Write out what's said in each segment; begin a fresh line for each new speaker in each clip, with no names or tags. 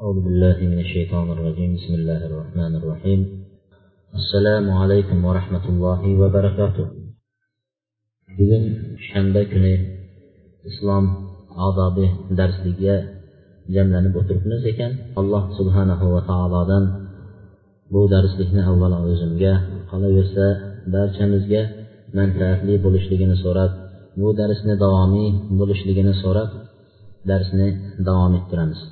أعوذ بالله من الشيطان الرجيم بسم الله الرحمن الرحيم السلام عليكم ورحمة الله وبركاته bugun shanba kuni islom odobi darsligiga jamlanib o'tiribmiz ekan alloh subhanahu va taolodan bu darslikni avvalo o'zimga qolaversa barchamizga manfaatli bo'lishligini so'rab bu darsni davomiy bo'lishligini so'rab darsni davom ettiramiz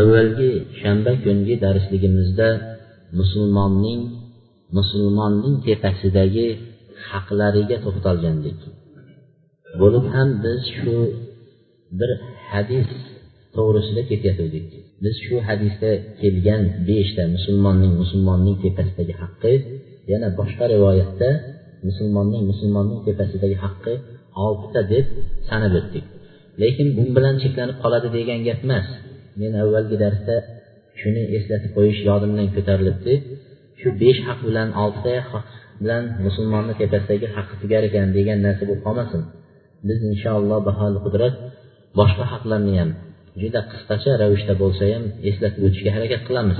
Avvalgi shanba kungi darsligimizda musulmonning musulmonning tepasidagi haqlariga to'xtalgandik. Bo'lib ham biz shu bir hadis to'g'risida ketayotgandik. Biz shu hadisda kelgan beshta musulmonning musulmonning tepasidagi haqqi yana boshqa rivoyatda musulmonning musulmonning tepasidagi haqqi oltita deb sanab o'tdik. Lekin bu bilan cheklanib qoladi degan gap emas. Men avvalgi darsda shuni eslatib qo'yish yodimdan ko'tarilibdi. Shu besh haq bilan oltita haq bilan musulmonni tepasidagi haqqi tugar ekan degan narsa bo'lib qolmasin. Biz inshaalloh baholi qudrat boshqa haqlarni ham juda qisqacha ravishda bo'lsa ham eslatib o'tishga harakat qilamiz.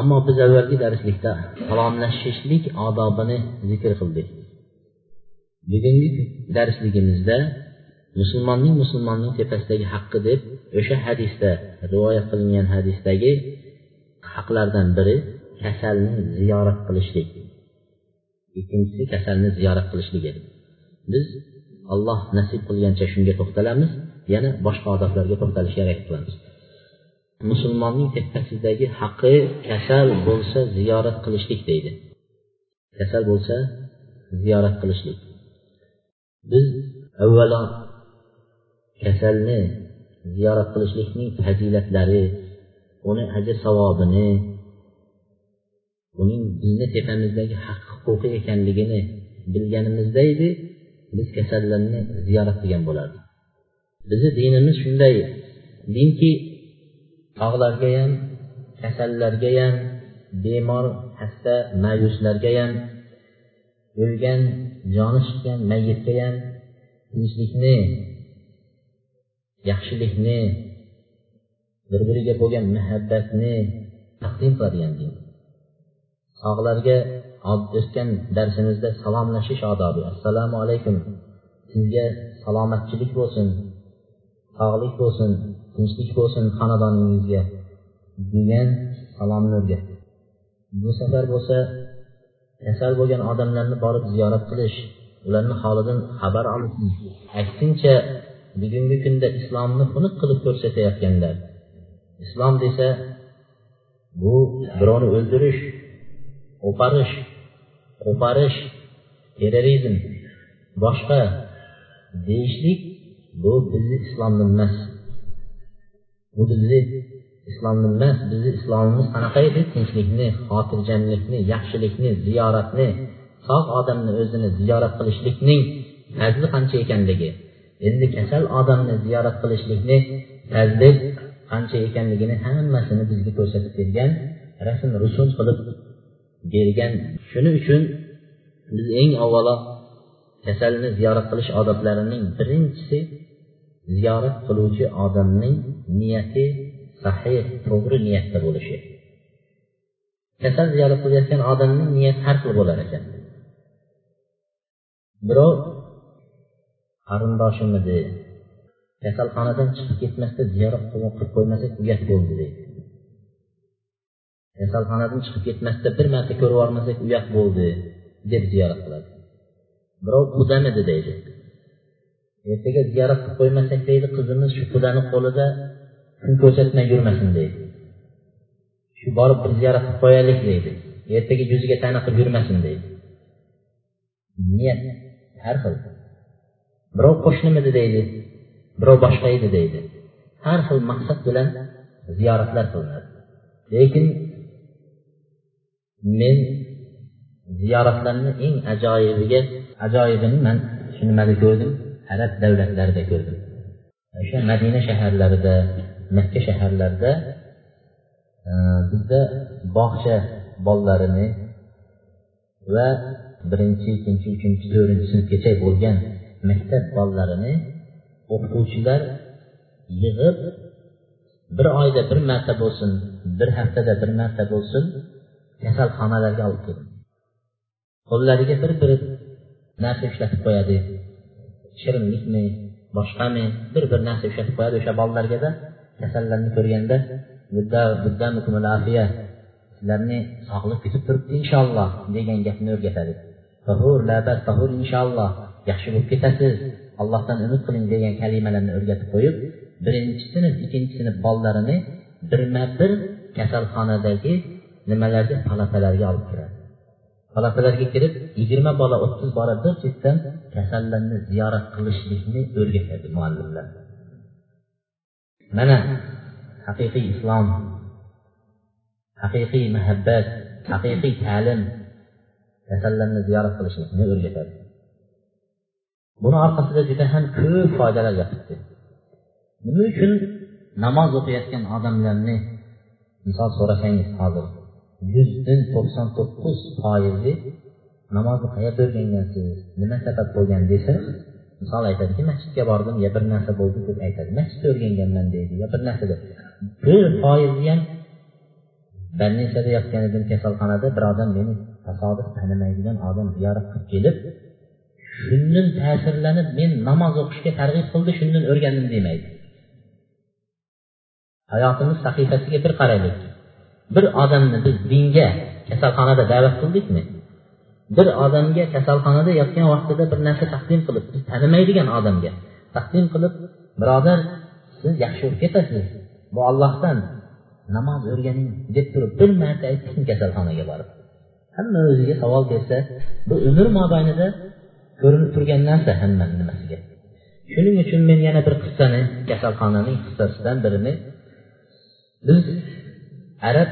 Ammo biz avvalgi darslikda salomlashishlik odobini zikr qildik. Bugungi darsligimizda musulmonning musulmonning tepasidagi haqqi deb o'sha hadisda rivoyat qilingan hadisdagi haqlardan biri kasalni ziyorat qilishlik. Ikkinchisi kasalni ziyorat qilishlik edi. Biz alloh nasib qilgancha shunga to'xtalamiz yana boshqa odoblarga to'xtalishga harakat qilamiz. Musulmonning tepasidagi haqqi kasal bo'lsa ziyorat qilishlik deydi. Kasal bo'lsa ziyorat qilishlik. Biz avvalo kasalni ziyorat qilishlikning fazilatlari uni ajr savobini uning bizni tepamizdagi haq huquqi ekanligini bilganimizda edi biz kasallarni ziyorat qilgan bo'lardik. Bizni dinimiz shunday dinki tog'larga ham kasallarga ham bemor xasta mayuslarga ham o'lgan joni chiqqan mayyitga ham tinchlikni yaxshilikni bir biriga bo'lgan muhabbatni taqdim qiladigan din. Sog'larga o'tgan darsimizda salomlashish odobi. Assalomu alaykum. Sizga salomatchilik bo'lsin sog'lik bo'lsin tinchlik bo'lsin xonadoningizga degan salomni o'rgatdi bu safar bo'lsa kasal bo'lgan odamlarni borib ziyorat qilish ularni holidan xabar olish aksincha bugungi kunda islomni xunuk qilib ko'rsatayotganlar. Islom desa bu birovni o'ldirish o'parish qo'parish terrorizm boshqa deyishlik bu bizni islomni emas. Bu bizni islomni emas bizni islomimiz qanaqa edi tinchlikni xotirjamlikni yaxshilikni ziyoratni sog' odamni o'zini ziyorat qilishlikning fazli qancha ekanligi. Endi kasal odamni ziyorat qilishlikni fazli qancha ekanligini hammasini bizga ko'rsatib bergan rasm rusum qilib bergan. Shuning uchun biz eng avvalo kasalni ziyorat qilish odoblarining birinchisi ziyorat qiluvchi odamning niyati sahih to'g'ri niyatda bo'lishi. Kasal ziyorat qilayotgan odamning niyati har xil bo'lar ekan. Birov qarindoshimidi? Kasalxonadan chiqib ketmasdan ziyorat qilib qo'ymasak uyat bo'ldi deydi kasalxonadan chiqib ketmasdan bir marta ko'rib yubormasak uyat bo'ldi deb ziyorat qiladi. Birov qudamidi deydi. Ertaga ziyorat qilib qo'ymasak deydi qizimiz shu qudani qo'lida kun ko'rsatmay yurmasin deydi. Shu borib bir ziyorat qilib qo'yaylik deydi. Ertaga yuziga tana qilib yurmasin deydi. Niyat har xil. Birov qo'shnimidi deydi birov boshqa edi deydi. Har xil maqsad bilan ziyoratlar qilinadi. Lekin men ziyoratlarni eng ajoyibiga ajoyibini man shu nimada ko'rdim arab davlatlarida ko'rdim. O'sha madina shaharlarida makka shaharlarida e, bizda bog'cha bolalarini va birinchi ikkinchi uchinchi to'rtinchi sinfgacha bo'lgan maktab bolalarini o'qituvchilar yig'ib bir oyda bir marta bo'lsin bir haftada bir marta bo'lsin kasalxonalarga olib keldi. Qo'llariga bir bir narsa ushlatib qo'yadi. Shirinlikmi boshqami bir bir narsa ushlatib qo'yadi o'sha bolalargada kasallarni ko'rganda sizlarni sog'lik kutib turibdi inshaalloh degan gapni o'rgatadi. Tahur labat tahur inshaalloh. Yaxshi bo'lib ketasiz allohdan umid qiling degan kalimalarni o'rgatib qo'yib birinchi sinf ikkinchi sinf bolalarini birma bir kasalxonadagi nimalarga palatalarga olib kiradi. Palatalarga kirib yigirma bola o'ttiz bola bir chetdan kasallarni ziyorat qilishlikni o'rgatadi muallimlar. Mana haqiqiy islom haqiqiy muhabbat haqiqiy ta'lim kasallarni ziyorat qilishlikni o'rgatadi. Buni orqasida juda ham ko'p foydalar yotibdi. Nima uchun namoz o'qiyotgan odamlarni misol so'rasangiz hozir yuzdan to'qson to'qqiz foizi namozni qayerda o'rgangansiz nima sabab bo'lgan desa misol aytadiki masjidga bordim yo bir narsa bo'ldi deb aytadi. Masjidda o'rganganman deydi yo bir narsa deb. Bir foizi ham больницада yotgan edim kasalxonada bir odam meni tasodif tanimaydigan odam ziyorat qilib kelib shundan ta'sirlanib men namoz o'qishga targ'ib qildi shundan o'rgandim demaydi. Hayotimiz sahifasiga bir qaraylik. Bir odamni biz dinga kasalxonada da'vat qildikmi? Bir odamga kasalxonada yotgan vaqtida bir narsa taqdim qilib biz tanimaydigan odamga taqdim qilib birodar siz yaxshi bo'lib ketasiz. Bu ollohdan namoz o'rganing deb turib bir marta aytdikmi kasalxonaga borib? Hamma o'ziga savol bersa bu umr mobaynida ko'rinib turgan narsa hammani nimasiga. Shuning uchun men yana bir qissani kasalxonaning qissasidan birini biz arab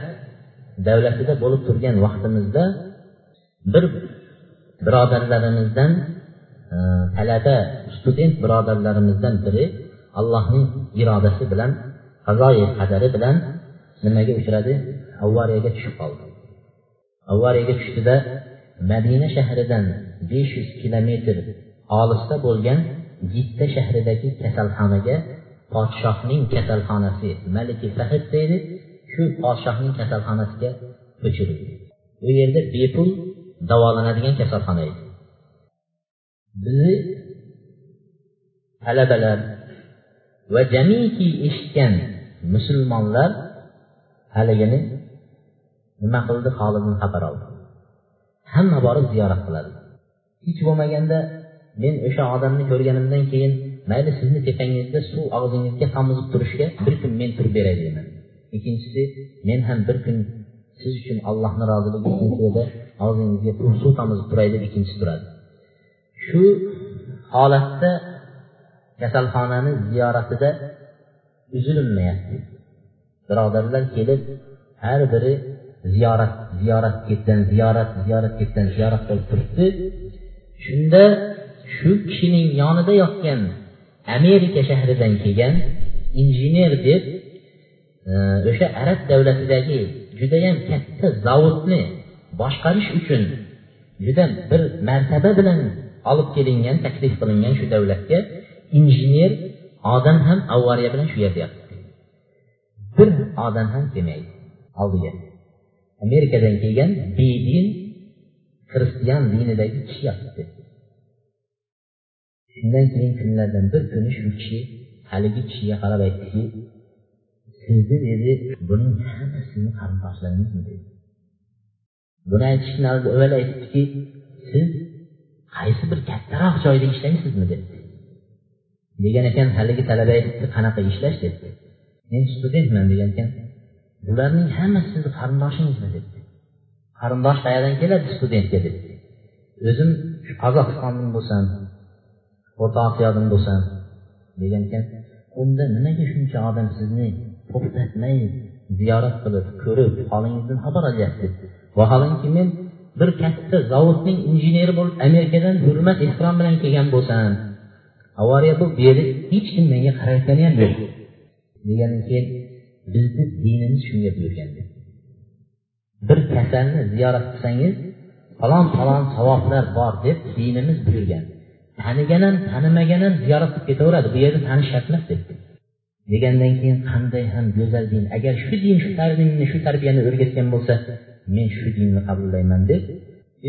davlatida bo'lib turgan vaqtimizda bir birodarlarimizdan e, talaba student birodarlarimizdan biri allohning irodasi bilan qazoyi qadari bilan nimaga uchradi? Avariyaga tushib qoldi. Avariyaga tushdida madina shahridan besh yuz kilometr olisda bo'lgan jitta shahridagi kasalxonaga podshohning kasalxonasi maliki fahid deydi. Shu podshohning kasalxonasiga ko'chirildi. U yerda bepul davolanadigan kasalxona edi. Bizni talabalar va jamiki eshitgan musulmonlar haligini nima qildi holidan xabar oldi. Hamma borib ziyorat qiladi. Hech bo'lmaganda men o'sha odamni ko'rganimdan keyin mayli sizni tepangizda suv og'zingizga tomizib turishga bir kun men turib beray deyman ikkinchisi men ham bir kun siz uchun allohni roziligi uchun yerda og'zingizga suv tomizib turay deb ikkinchisi turadi. Shu holatda kasalxonani ziyoratida uzilinmayapti birodarlar kelib har biri ziyorat ziyorat ketdan ziyorat ziyorat ketdan ziyorat qilib turibdi. Shunda shu kishining yonida yotgan amerika shahridan kelgan injener deb e, o'sha arab davlatidagi judayam katta zavodni boshqarish uchun juda bir martaba bilan olib kelingan taklif qilingan shu davlatga injener odam ham avariya bilan shu yerda yotibdi. Bir odam ham kelmaydi. Oldiga. Amerikadan kelgan bedin xristian dinidagi kishi yotibdi shundan keyin kunlardan bir kuni shu kishi haligi kishiga qarab aytdiki sizni dedi buning hammasini qarindoshlaringizmi dedi. Buni aytishdan avval aytibdiki siz qaysi bir kattaroq joyda ishlaysizmi? debdi degan ekan haligi talaba aytibdi qanaqa ishlash? debdi men studentman degan ekan bularning hammasi sizni qarindoshingizmi? debdi qarindosh qayerdan keladi studentga deb. O'zim qozog'istondan bo'lsam o'rta osiyodan bo'lsam degan ekan. Unda nimaga shuncha odam sizni to'xtatmay ziyorat qilib ko'rib holingizdan xabar olyapti? Vaholanki men bir katta zavodning injeneri bo'lib amerikadan hurmat ehtirom bilan kelgan bo'lsam avariya bo'lib bu yerda hech kim menga qarayotgani ham yo'q degandan keyin bizni dinimiz shunga buyurgan bir kasalni ziyorat qilsangiz falon falon savoblar bor deb dinimiz buyurgan. Tanigan ham tanimagan ham ziyorat qilib ketaveradi. Bu yerda tanish shart emas debdi. Degandan keyin qanday ham go'zal din agar shu din shu ta'limni shu tarbiyani o'rgatgan bo'lsa men shu dinni qabullayman deb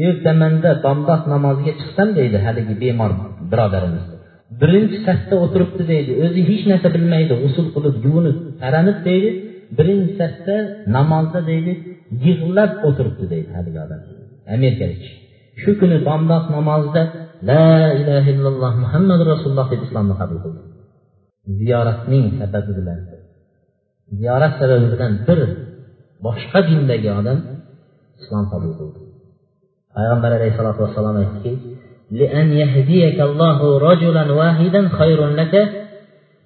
ertamanda bomdod namoziga chiqsam deydi haligi bemor birodarimiz. Birinchi safda o'tiribdi deydi. O'zi hech narsa bilmaydi. G'usul qilib yuvinib taranib deydi. Birinchi safda namozda deydi. yig'lab o'tiribdi deydi haligi odam amerikalik kishi shu kuni bomdod namozida la ilaha illalloh muhammadu rasululloh deb islomni qabul qildi ziyoratning sababi bilan ziyorat sababi bilan bir boshqa dindagi odam islom qabul qildi payg'ambar alayhissalotu vassalom aytdiki لأن يهديك الله رجلا واحدا خير لك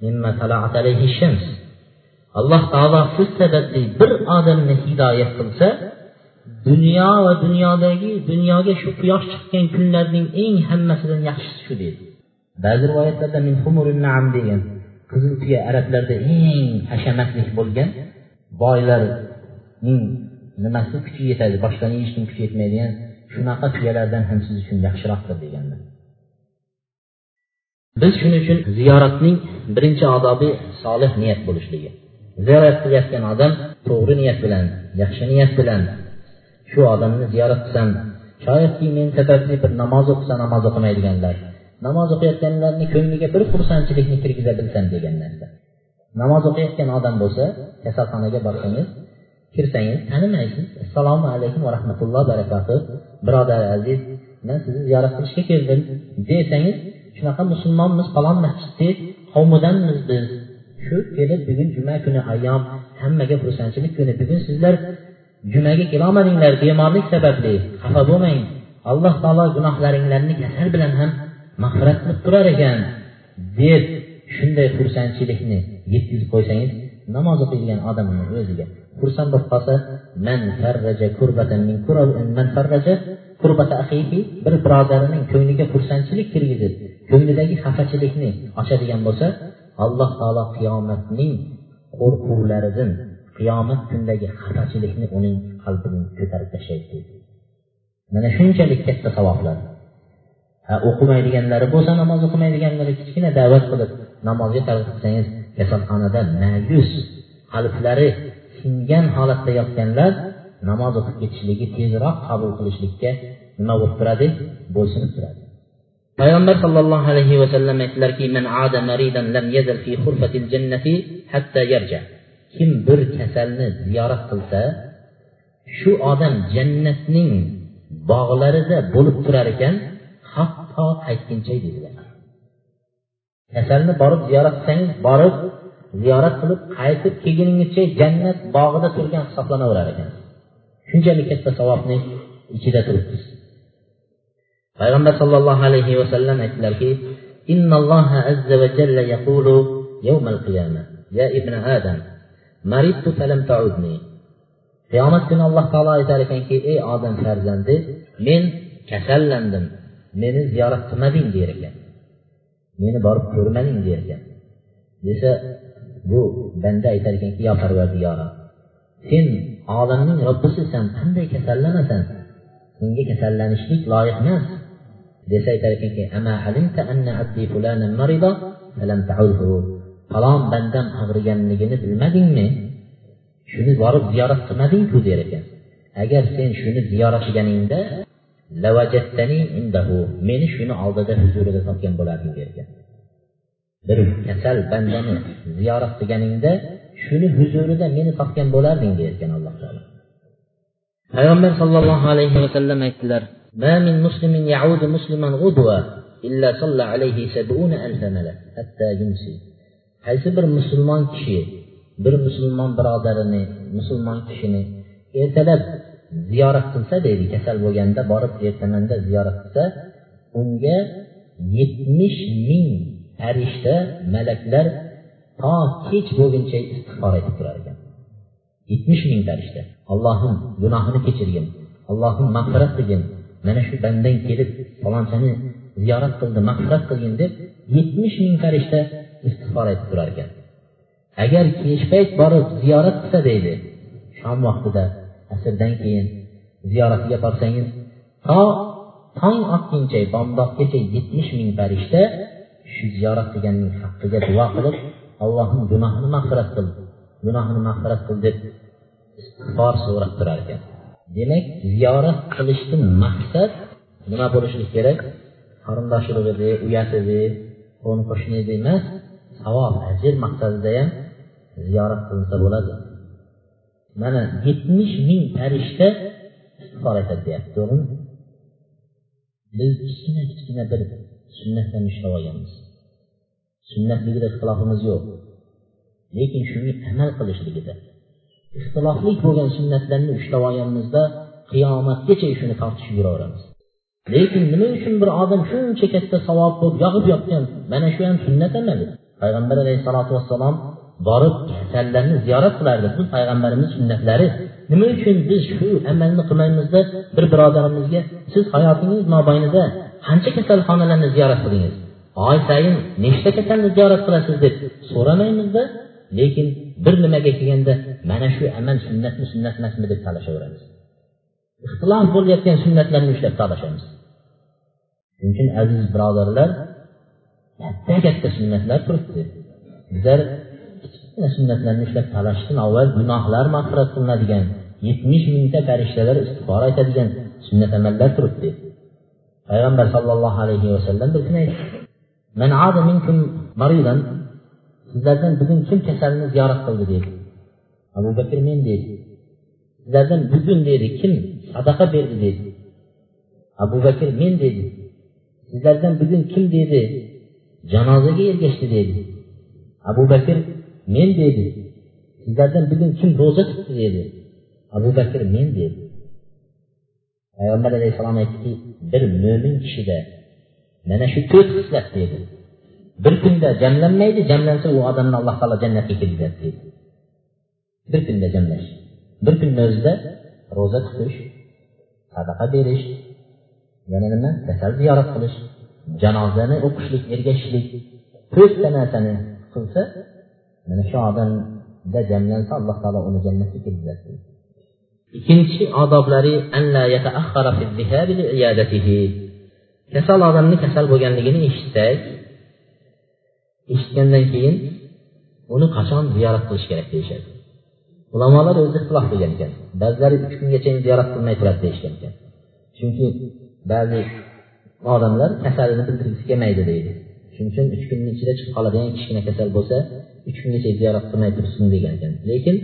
مما طلعت عليه الشمس alloh taolo siz sababli bir odamni hidoyat qilsa dunyo va dunyodagi dunyoga shu quyosh chiqqan kunlarning eng hammasidan yaxshisi shu deydi. Ba'zi rivoyatlarda degan qizil tuya arablarda eng hashamatli bo'lgan boylarning nimasi kuchi yetadi boshqani hech kim kuchi yetmaydigan shunaqa tuyalardan ham siz uchun yaxshiroqdir deganlar. Biz shuning uchun ziyoratning birinchi odobi solih niyat bo'lishligi. Ziyorat qilayotgan odam to'g'ri niyat bilan yaxshi niyat bilan shu odamni ziyorat qilsam shoyatki men sababli bir namoz o'qisa namoz o'qimaydiganlar namoz o'qiyotganlarni ko'ngliga bir xursandchilikni kirgiza bilsam degan narsa. Namoz o'qiyotgan odam bo'lsa kasalxonaga borsangiz kirsangiz tanimaysiz. Assalomu alaykum va rahmatulloh barakatuh. Birodar aziz man sizni ziyorat qilishga keldim desangiz shunaqa musulmonmiz falon masjidni qavmidanmiz biz shu kelib bugun juma kuni ayyom. Hammaga xursandchilik kuni. Bugun sizlar jumaga kelolmadinglar bemorlik sababli. Xafa bo'lmang. Alloh taolo gunohlaringlarni kasal bilan ham mag'firat qilib turar ekan deb shunday xursandchilikni yetkazib qo'ysangiz namoz o'qiydigan odamni o'ziga xursand bo'lib qolsa man farraja kurbatan min man farraja kurbata axihi bir birodarining ko'ngliga xursandchilik kirgizib ko'nglidagi xafachilikni ochadigan bo'lsa alloh taolo qiyomatning qo'rquvlaridan qiyomat kunidagi xafachilikni uning qalbidan ko'tarib tashlaydi. Mana shunchalik katta savoblar. Ha o'qimaydiganlari bo'lsa namoz o'qimaydiganlari kichkina da'vat qilib namozga targ'ib qilsangiz kasalxonada mayus qalblari singan holatda yotganlar namoz o'qib ketishligi tezroq qabul qilishlikka nima bo'lib turadi? Bo'ysunib turadi. Payg'ambar sollallohu alayhi vasallam aytdilarki kim bir kasalni ziyorat qilsa shu odam jannatning bog'larida bo'lib turar ekan hatto qaytguncha dedilar kasalni borib ziyorat qilsangiz borib ziyorat qilib qaytib kelguningizcha jannat bog'ida turgan hisoblanaverar ekan. Shunchalik katta savobni ichida Peyğəmbər sallallahu aleyhi və səlləm etdilər ki, İnnallaha əzzə və cəllə yəqulu yevməl qiyamə, yə ibnə Ədəm, məridtu fələm təudni. Qiyamət günü Allah Teala etər ikən ki, ey Adəm fərzəndi, men kəsəlləndim, meni ziyarət qılmədin deyir ikən. Meni barıb görmədin deyir ikən. Desə, bu bəndə etər ikən ki, ya Pərverdiyara, sen aləmin Rabbisisən, qanday kəsəllənəsən? Senga kasallənishlik loyiq emas desa aytar ekanki falon bandam og'riganligini bilmadingmi? Shuni borib ziyorat qilmadingku der ekan. Agar sen shuni ziyorat qilganingda meni shuni oldida huzurida topgan bo'larding derkan bir kasal bandani ziyorat qilganingda shuni huzurida meni topgan bo'larding derkan alloh taolo. Payg'ambar sollallohu alayhi vasallam aytdilar ما من مسلم يعود مسلما غدوة إلا صلى عليه سبعون ألف ملك حتى يمسي qaysi bir musulmon kishi bir musulmon birodarini musulmon kishini ertalab ziyorat qilsa deydi kasal bo'lganda borib ertamanda ziyorat qilsa unga yetmish ming farishta malaklar to kech bo'lguncha istig'for aytib turar ekan yetmish ming farishta allohim gunohini kechirgin allohim mag'firat qilgin Mana shu bandang kelib falonchani ziyorat qildi mag'firat qilgin deb yetmish ming farishta istig'for aytib turar ekan. Agar kechpayt borib ziyorat qilsa deydi. Shom vaqtida asrdan keyin ziyoratiga borsangiz to tong otguncha bomdodgacha yetmish ming farishta shu ziyorat qilganning haqqiga duo qilib allohim gunohini mag'firat qil gunohini mag'firat qil deb istig'for so'rab turar ekan. Demak ziyorat qilishdan maqsad nima bo'lishi kerak? Qarindosh urug' edi edi qo'ni qo'shni edi emas savob ajr maqsadida ham ziyorat qilinsa bo'ladi. Mana yetmish ming farishta istig'for aytadi deyapti to'g'rimi? Biz kichkina kichkina bir sunnatdan ushlab olganmiz. Sunnatligida ixtilofimiz yo'q. Lekin shunga amal qilishligida ixtilofli bo'lgan sunnatlarni ushlab olganimizda qiyomatgacha shuni tortishib yuraveramiz. Lekin nima uchun bir odam shuncha katta savob bo'lib yog'ib yotgan mana shu ham sunnat amali. Payg'ambar alayhissalotu vassalom borib kasallarni ziyorat qilardi. Bu payg'ambarimiz sunnatlari. Nima uchun biz shu amalni qilmaymizda bir birodarimizga siz hayotingiz mobaynida qancha kasalxonalarni ziyorat qildingiz? Oy sayin nechta kasalni ziyorat qilasiz deb so'ramaymizda. Lekin bir nimaga kelganda mana shu amal sunnatmi sunnat emasmi deb talashaveramiz ixtilof bo'layotgan sunnatlarni ushlab talashamiz. Shuning uchun aziz birodarlar katta katta sunnatlar turibdi. Bizlar kichkina sunnatlarni ushlab talashishdan avval gunohlar mag'firat qilinadigan yetmish mingta farishtalar istig'for aytadigan sunnat amallar turibdi. Payg'ambar sollallohu alayhi vasallam bir kun aytdi sizlardan bugun kim kasalni ziyorat qildi deydi? Abu bakr men deydi. Sizlardan bugun deydi kim sadaqa berdi deydi. Abu bakr men deydi. Sizlardan bugun kim deydi? Janozaga ergashdi deydi. Abu bakr men deydi. Sizlardan bugun kim ro'za tutdi deydi. Abu bakr men deydi. Payg'ambar alayhissalom aytdiki bir mo'min kishida mana shu to'rt xislat deydi bir kunda jamlanmaydi jamlansa u odamni alloh taolo jannatga kirgizadi deydi bir kunda jamlash. Bir kunni o'zida ro'za tutish sadaqa berish yana nima? Kasal ziyorat qilish janozani o'qishlik ergashishlik to'rtta narsani qilsa mana shu odamda jamlansa alloh taolo uni jannatga kirgizadi ikkinchi odoblari kasal odamni kasal bo'lganligini eshitsak eshitgandan keyin uni qachon ziyorat qilish kerak deyishadi. Ulamolar o'zi ixtilof qilgan ekan. Ba'zilari uch kungacha ziyorat qilmay turadi deyishgan ekan. Chunki ba'zi odamlar kasalini bildirgisi kelmaydi deydi. Shuning uchun uch kunni ichida chiqib qoladigan kichkina kasal bo'lsa uch kungacha ziyorat qilmay tursin degan ekan. Lekin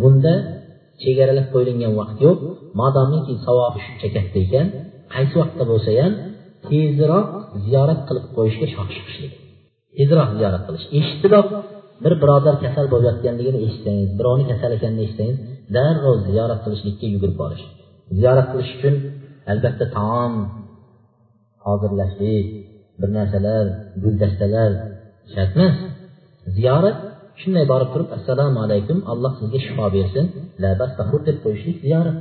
bunda chegaralab qo'yilgan vaqt yo'q. Modomiki savobi shuncha katta ekan. Qaysi vaqtda bo'lsa ham tezroq ziyorat qilib qo'yishga shosh tezroq ziyorat qilish. Eshitiboq bir birodar kasal bo'layotganligini eshitsangiz birovni kasal ekanini eshitsangiz darrov ziyorat qilishlikka yugurib borish. Ziyorat qilish uchun albatta taom hozirlashlik bir narsalar guldastalar shart emas ziyorat shunday borib turib assalomu alaykum alloh sizga shifo bersin. Deb qo'yishlik ziyorat.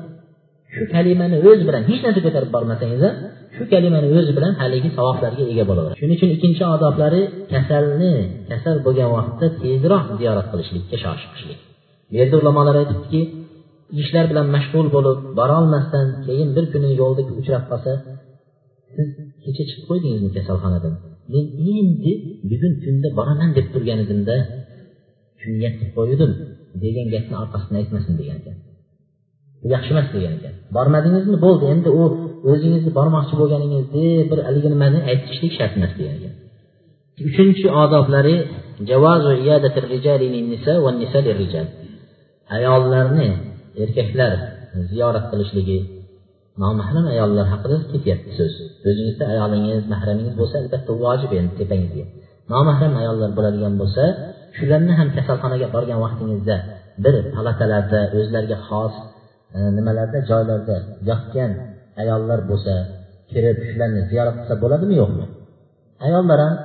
Shu kalimani o'zi bilan hech narsa ko'tarib bormasangiz ham shu kalimani o'zi bilan haligi savoblarga ega bo'laveradi. Shuning uchun ikkinchi odoblari kasalni kasal bo'lgan vaqtda tezroq ziyorat qilishlikka shoshilishlik. Bu yerda ulamolar aytibdiki ishlar bilan mashg'ul bo'lib borolmasdan keyin bir kuni yo'lda uchrab qolsa siz kecha chiqib qo'ydingizmi kasalxonadan? Men endi bugun tunda boraman deb turgan edimda. Shunga niyat qilib qo'yuvdim degan gapni orqasidan aytmasin degan ekan. Yaxshi emas degan ekan. Bormadingizmi? Bo'ldi. Endi u o'zingizni bormoqchi bo'lganingizni bir haligi nimani aytishlik shart emas degan ekan. Uchinchi odoblari ayollarni erkaklar ziyorat qilishligi nomahram ayollar haqida ketyapti so'z. O'zingizda ayolingiz mahramingiz bo'lsa albatta vojib endi tepangizga. Nomahram ayollar bo'ladigan bo'lsa shularni ham kasalxonaga borgan vaqtingizda bir palatalarda o'zlariga xos nimalarda? Joylarda yotgan ayollar bo'lsa kirib shularni ziyorat qilsa bo'ladimi yo'qmi? Ayollar ham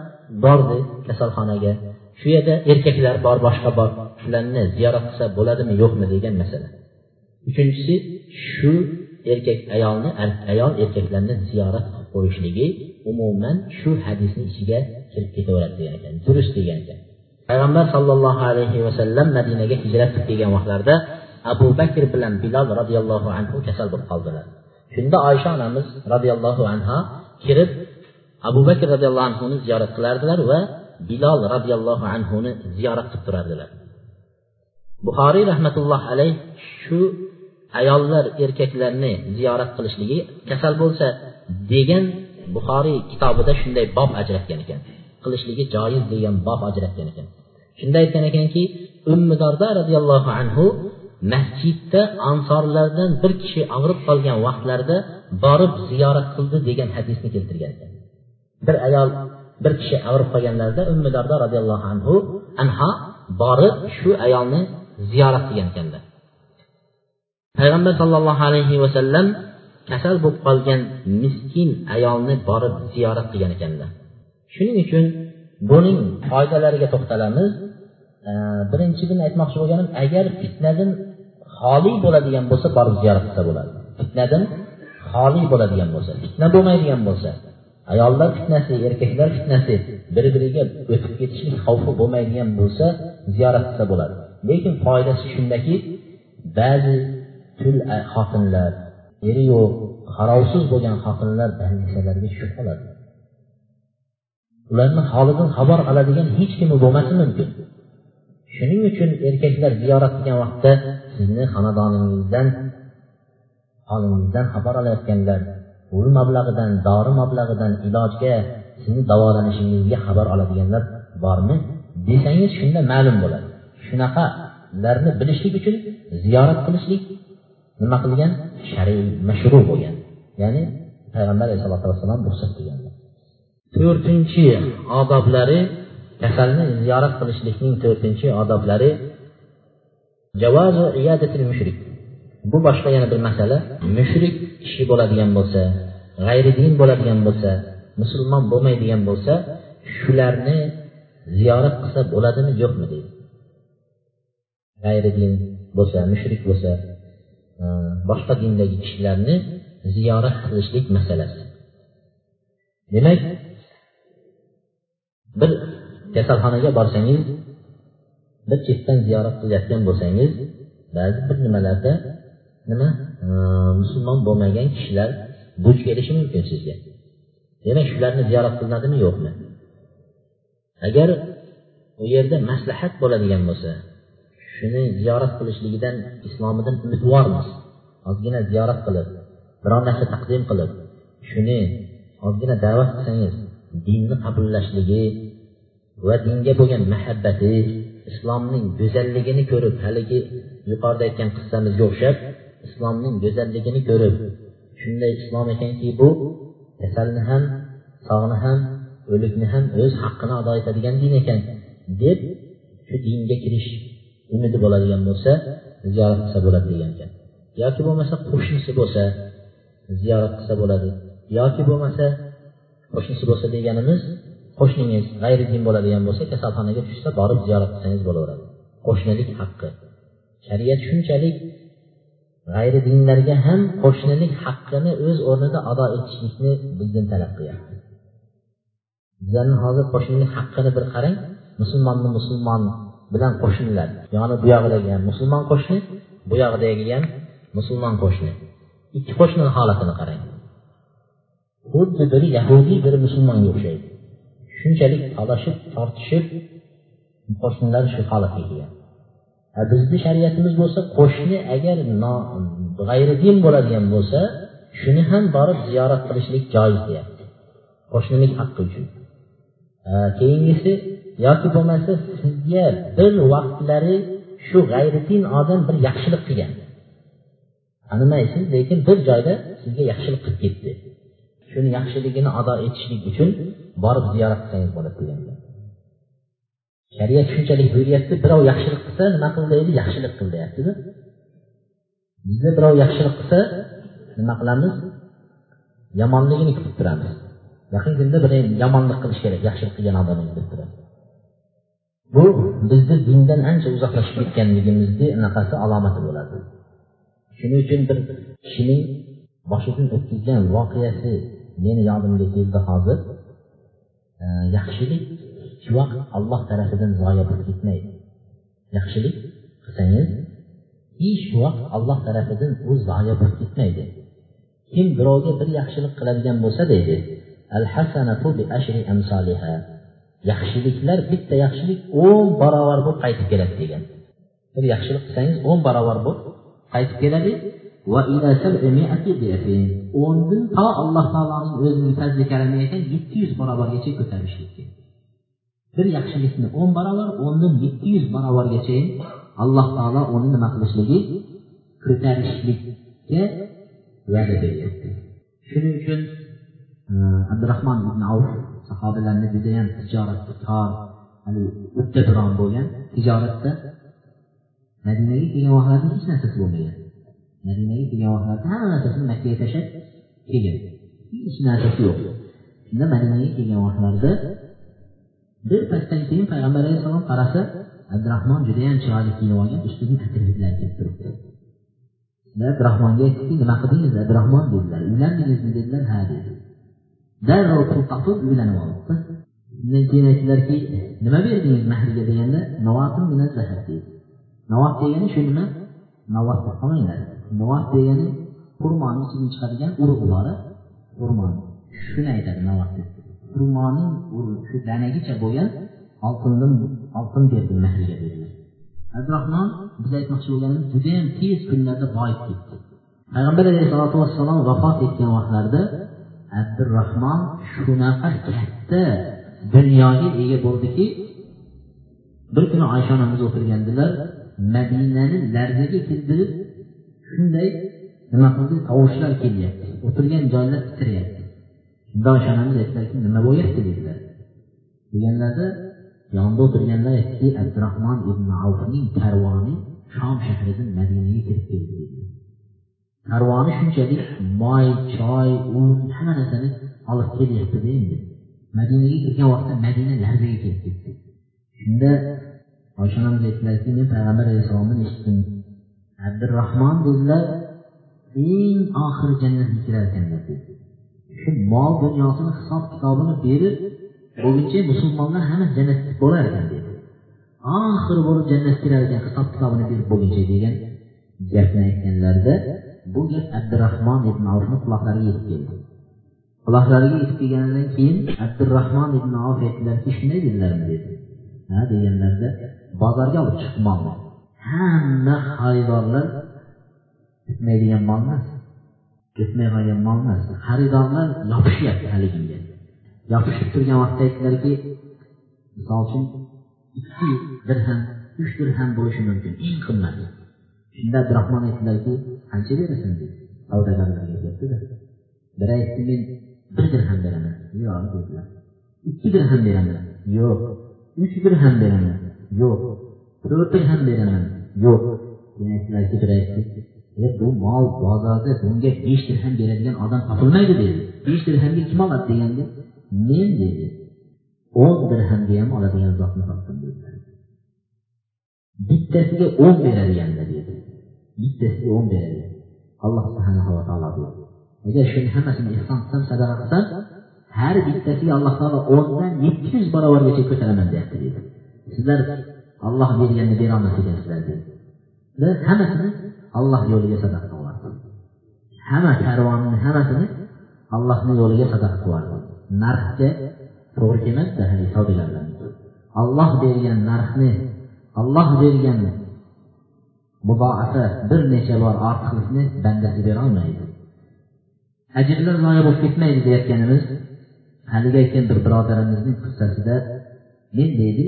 bordi kasalxonaga shu yerda erkaklar bor boshqa bor shularni ziyorat qilsa bo'ladimi yo'qmi degan masala. Uchinchisi shu erkak ayolni er, ayol erkaklarni ziyorat qilib qo'yishligi umuman shu hadisni ichiga kirib ketaveradi degan ekan durust degan ekan. Payg'ambar sollallohu alayhi vasallam madinaga hijrat qilib kelgan vaqtlarida abu bakr bilan bilol roziyallohu anhu kasal bo'lib qoldilar. Shunda oysha onamiz roziyallohu anhu kirib abu bakr roziyallohu anhuni ziyorat qilardilar va bilol roziyallohu anhuni ziyorat qilib turardilar. Buxoriy rahmatulloh alayh shu ayollar erkaklarni ziyorat qilishligi kasal bo'lsa degan buxoriy kitobida shunday bob ajratgan ekan. Qilishligi joiz degan bob ajratgan ekan. Shunda aytgan ekanki ummidorda roziyallohu anhu masjidda ansorlardan bir kishi og'rib qolgan vaqtlarida borib ziyorat qildi degan hadisni keltirgan bir ayol bir kishi og'rib qolganlarida ummidorda roziyallohu anhu anha borib shu ayolni ziyorat qilgan ekanlar. Payg'ambar sollallohu alayhi vasallam kasal bo'lib qolgan miskin ayolni borib ziyorat qilgan ekanlar. Shuning uchun buning foydalariga to'xtalamiz. Birinchidan aytmoqchi bo'lganim agar fitnadan xoli bo'ladigan bo'lsa borib ziyorat qilsa bo'ladi. Fitnadan xoli bo'ladigan bo'lsa fitna bo'lmaydigan bo'lsa ayollar fitnasi erkaklar fitnasi bir biriga o'tib ketishlik xavfi bo'lmaydigan bo'lsa ziyorat qilsa bo'ladi. Lekin foydasi shundaki ba'zi tul xotinlar eri yo'q qarovsiz bo'lgan xotinlar dangasalarga tushib qoladi ularni holidan xabar oladigan hech kimi bo'lmasi mumkin. Shuning uchun erkaklar ziyorat qilgan vaqtda sizni xonadoningizdan holingizdan xabar olayotganlar pul mablag'idan dori mablag'idan ilojga sizni davolanishingizga xabar oladiganlar bormi? Desangiz shunda ma'lum bo'ladi. Shunaqalarni bilishlik uchun ziyorat qilishlik nima qilgan? Shariy mashru bo'lgan. Ya'ni payg'ambar alayhisalotu vassalom ruxsat qilgan to'rtinchi odoblari kasalni ziyorat qilishlikning to'rtinchi odoblari javozu iyadatil mushrik. Bu boshqa yana bir masala. Mushrik kishi bo'ladigan bo'lsa g'ayri din bo'ladigan bo'lsa musulmon bo'lmaydigan bo'lsa shularni ziyorat qilsa bo'ladimi yo'qmi deydi. G'ayri din bo'lsa mushrik bo'lsa e, boshqa dindagi kishilarni ziyorat qilishlik masalasi. Demak bir kasalxonaga borsangiz bir chetdan ziyorat qilayotgan bo'lsangiz ba'zi bir nimalarda nima e, musulmon bo'lmagan kishilar duch kelishi mumkin sizga. Demak shularni ziyorat qilinadimi yo'qmi? Agar u yerda maslahat bo'ladigan bo'lsa shuni ziyorat qilishligidan islomidan umidvormiz ozgina ziyorat qilib biror narsa taqdim qilib shuni ozgina da'vat qilsangiz dinni qabullashligi va dinga bo'lgan muhabbati islomning go'zalligini ko'rib haligi yuqorida aytgan qissamizga o'xshab islomning go'zalligini ko'rib shunday islom ekanki bu kasalni ham sog'ni ham o'likni ham o'z haqqini ado etadigan din ekan deb shu dinga kirish umidi bo'ladigan bo'lsa ziyorat qilsa bo'ladi degan ekan. Yoki bo'lmasa qo'shnisi bo'lsa ziyorat qilsa bo'ladi. Yoki bo'lmasa qo'shnisi bo'lsa deganimiz qo'shningiz g'ayri din bo'ladigan bo'lsa kasalxonaga tushsa borib ziyorat qilsangiz bo'laveradi. Qo'shnilik haqqi. Shariat shunchalik g'ayri dinlarga ham qo'shnilik haqqini o'z o'rnida ado etishlikni bizdan talab qilyapti. Bizlarni hozir qo'shnilik haqqini bir qarang. Musulmonni musulmon bilan qo'shnilar. Yoni buyog'idagi ham musulmon qo'shni buyog'idagi ham musulmon qo'shni. Ikki qo'shnini holatini qarang. Xuddi biri yahudiy biri musulmonga o'xshaydi. Shunchalik talashib tortishib qo'shnilar shu holatga kelgan. Bizni shariatimiz bo'lsa qo'shni agar g'ayri din bo'ladigan bo'lsa shuni ham borib ziyorat qilishlik joiz deyapti. Qo'shnilik haqqi uchun. Keyingisi yoki bo'lmasa sizga bir vaqtlari shu g'ayridin odam bir yaxshilik qilgan. Tanimaysiz lekin bir joyda sizga yaxshilik qilib ketdi. Shuni yaxshiligini ado etishlik uchun borib ziyorat qilsangiz bo'ladi deganlar shariat shunchalik buyuryapti birov yaxshilik qilsa nima qil deydi yaxshilik qil deyaptida bizda birov yaxshilik qilsa nima qilamiz? Yomonligini kutib turamiz. Yaqin kunda bir yomonlik qilish kerak yaxshilik qilgan odamni deb turadi bu bizni dindan ancha uzoqlashib ketganligimizni anaqasi alomati bo'ladi. Shuning uchun bir kishining boshidan o'tkazgan voqeasi meni yodimga keldi hozir. Yaxshilik shu vaqt alloh tarafidan zoya bo'lib ketmaydi yaxshilik qilsangiz shu vaqt alloh tarafidan u zoya bo'lib ketmaydi kim birovga bir yaxshilik qiladigan bo'lsa deydi al hasanatu bi ashri amsaliha yaxshiliklar bitta yaxshilik o'n barobar bo'lib qaytib keladi degan bir yaxshilik qilsangiz o'n barobar bo'lib qaytib keladi və ilə səbəmiyyəti dirhin. Ondan ta Allah Taala'nın özünün fəzli kərəmiyyətən 700 bərabər geçə götürmüşdü. Bir yaxşılıqni 10 bərabər, ondan 700 bərabər geçə Allah Taala onu nima qilishligi ko'tarishlikka va'da beryapti. Shuning uchun e, Abdurahmon ibn Avf sahobalarni judayam tijoratda tor, hali o'tda duron bo'lgan tijoratda Madinaga kelgan vaqtlarida hech narsa bo'lmagan. Madinaga kelgan vaqtlarda hamma narsasini makkaga tashlab kelgan hech narsasi yo'q shunda madinaga kelgan vaqtlarida bir paytdan keyin payg'ambar alayhissalom qarasa abdurahmon judayam chiroyli kiyinib olgan ustidan atirliklar kelib turibdi abdurahmonga aytdiki nima qildingiz abdurahmon dedilar uylandingizmi dedilar ha dedi darrov pul topib uylanib olibdi undan keyin aytdilarki nima berdingiz mahriga deganda navot degani shu nima navot deb qolmanglar navot degani? Xurmoni ichidan chiqadigan urug'lari xurmon. Shuni aytadi navot deb. Xurmoning shu danagicha bo'lgan oltindan oltin berdi mahriga dedilar. Abdurahmon biz aytmoqchi bo'lganimiz judayam tez kunlarda boyib ketdi. Payg'ambar alayhisalotu vassalom vafot etgan vaqtlarida abdurahmon shunaqa katta dunyoga ega bo'ldiki bir kuni oysha onamiz o'tirgandilar madinani larzaga keltirib shunday nima qildi tovushlar kelyapti. O'tirgan joylar titrayapti. Shunda oysha onamiz aytdilarki nima bo'lyapti dedilar. Deganlarida yonida o'tirganlar aytdiki abdurahmon ibn avfning karvoni shom shahridan madinaga kirib keldi dedi karvoni shunchalik moy choy un hamma narsani olib kelyaptida endi. Madinaga kirgan vaqtda madina larzaga kelib ketdi. Shunda oysha onamiz aytdilarki men payg'ambar alayhissalomdan eshitdim. Abdurahmon dedilar eng oxiri jannatga kirar ekanlar dedi. Shu mol dunyosini hisob kitobini berib bo'lguncha musulmonlar hamma jannatga bo'lar ekan dedi. Oxiri bo'lib jannatga kirar ekan hisob kitobini berib bo'lguncha degan gapni aytganlarida bu gap abdurahmon ibn avfni quloqlariga yetib keldi. Quloqlariga yetib kelganidan keyin abdurahmon ibn avf aytdilarki shunday dedilarmi? dedi. Ha deganlarida bozorga olib chiqib molni. Hamma xaridorlar bitmaydigan mol emas. Ketmay qolgan mol emas. Xaridorlar yopishyapti haliginga yopishib turgan vaqtda aytdilarki misol uchun ikki dirham uch dirham bo'lishi mumkin. Eng qimmati. Shunda abdurahmon aytdilarki qancha berasan dedi savdogarlarga aytyaptida. Biri aytdi men bir dirham beraman. Yo'q dedilar. Ikki dirham beraman. Yo'q. Uch dirham beraman. Yo'q. To'rt dirham beraman. Yo'q keyin aytdilarki biri aytdi bu mol bozorda bunga besh dirham beradigan odam topilmaydi dedi. Besh dirhamga kim oladi deganda men dedi? O'n dirhamga ham oladigan zotni topdim dedilar bittasiga o'n beradiganlar dedi. Bittasiga o'n beradigan alloh subhanava taolo deydi agar shuni hammasini ehson qilsam sadaqa qilsam har bittasiga alloh taolo o'ndan yetti yuz barobargacha ko'taraman deyapti dedi. Sizlar Allah birilərini bir an nəsib edərdi. Və həməsini Allah yoluyla sədaq qovardı. Həmə kərvanın həməsini Allahın yoluyla sədaq qovardı. Narxda doğru demək də hələ hesab edərlər. Allah verilən narxını, Allah verilən mübaafə bir neçə var artıqlığını bəndəsi verə almaydı. Əcirlər layiq olub getməydi deyətkənimiz, hələ deyəkən bir biradərimizin qıssəsində ne dedi?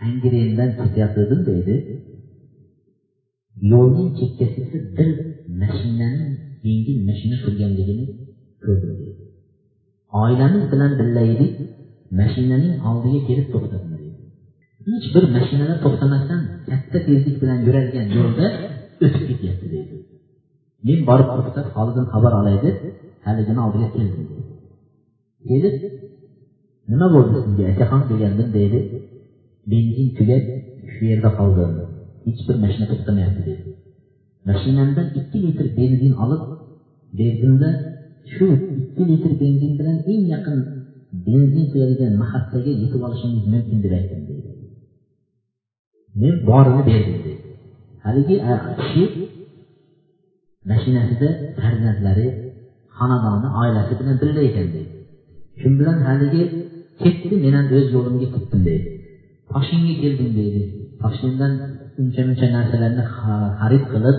Deydi ketyapti dedim deydi yo'lning chekkasida bir mashinaning yengil mashina turganligini ko'rdim deydi oilamiz bilan birga edik mashinaning oldiga kelib to'xtadim hech bir mashinalar to'xtamasdan katta tezlik bilan yuradigan yo'lda o'tib ketyapti deydi men borib to'xtab holidan xabar olay deb haligini oldiga keldim kelib nima bo'ldi sizga akaxon degandim deydi benzin tugab shu yerda qoldim hech bir mashina to'xtamayapti dedi. Mashinamdan ikki litr benzin olib berdimda shu ikki litr benzin bilan eng yaqin benzin quyadigan mahallaga yetib olishingiz mumkin deb aytdim deydi men borini berdim deydi haligi kishi mashinasida farzandlari xonadoni oilasi bilan birga ekan deydi shu bilan haligi
ketdi men ham o'z yo'limga ketdim deydi toshkentga keldim deydi. Toshkentdan uncha muncha narsalarni xarid qilib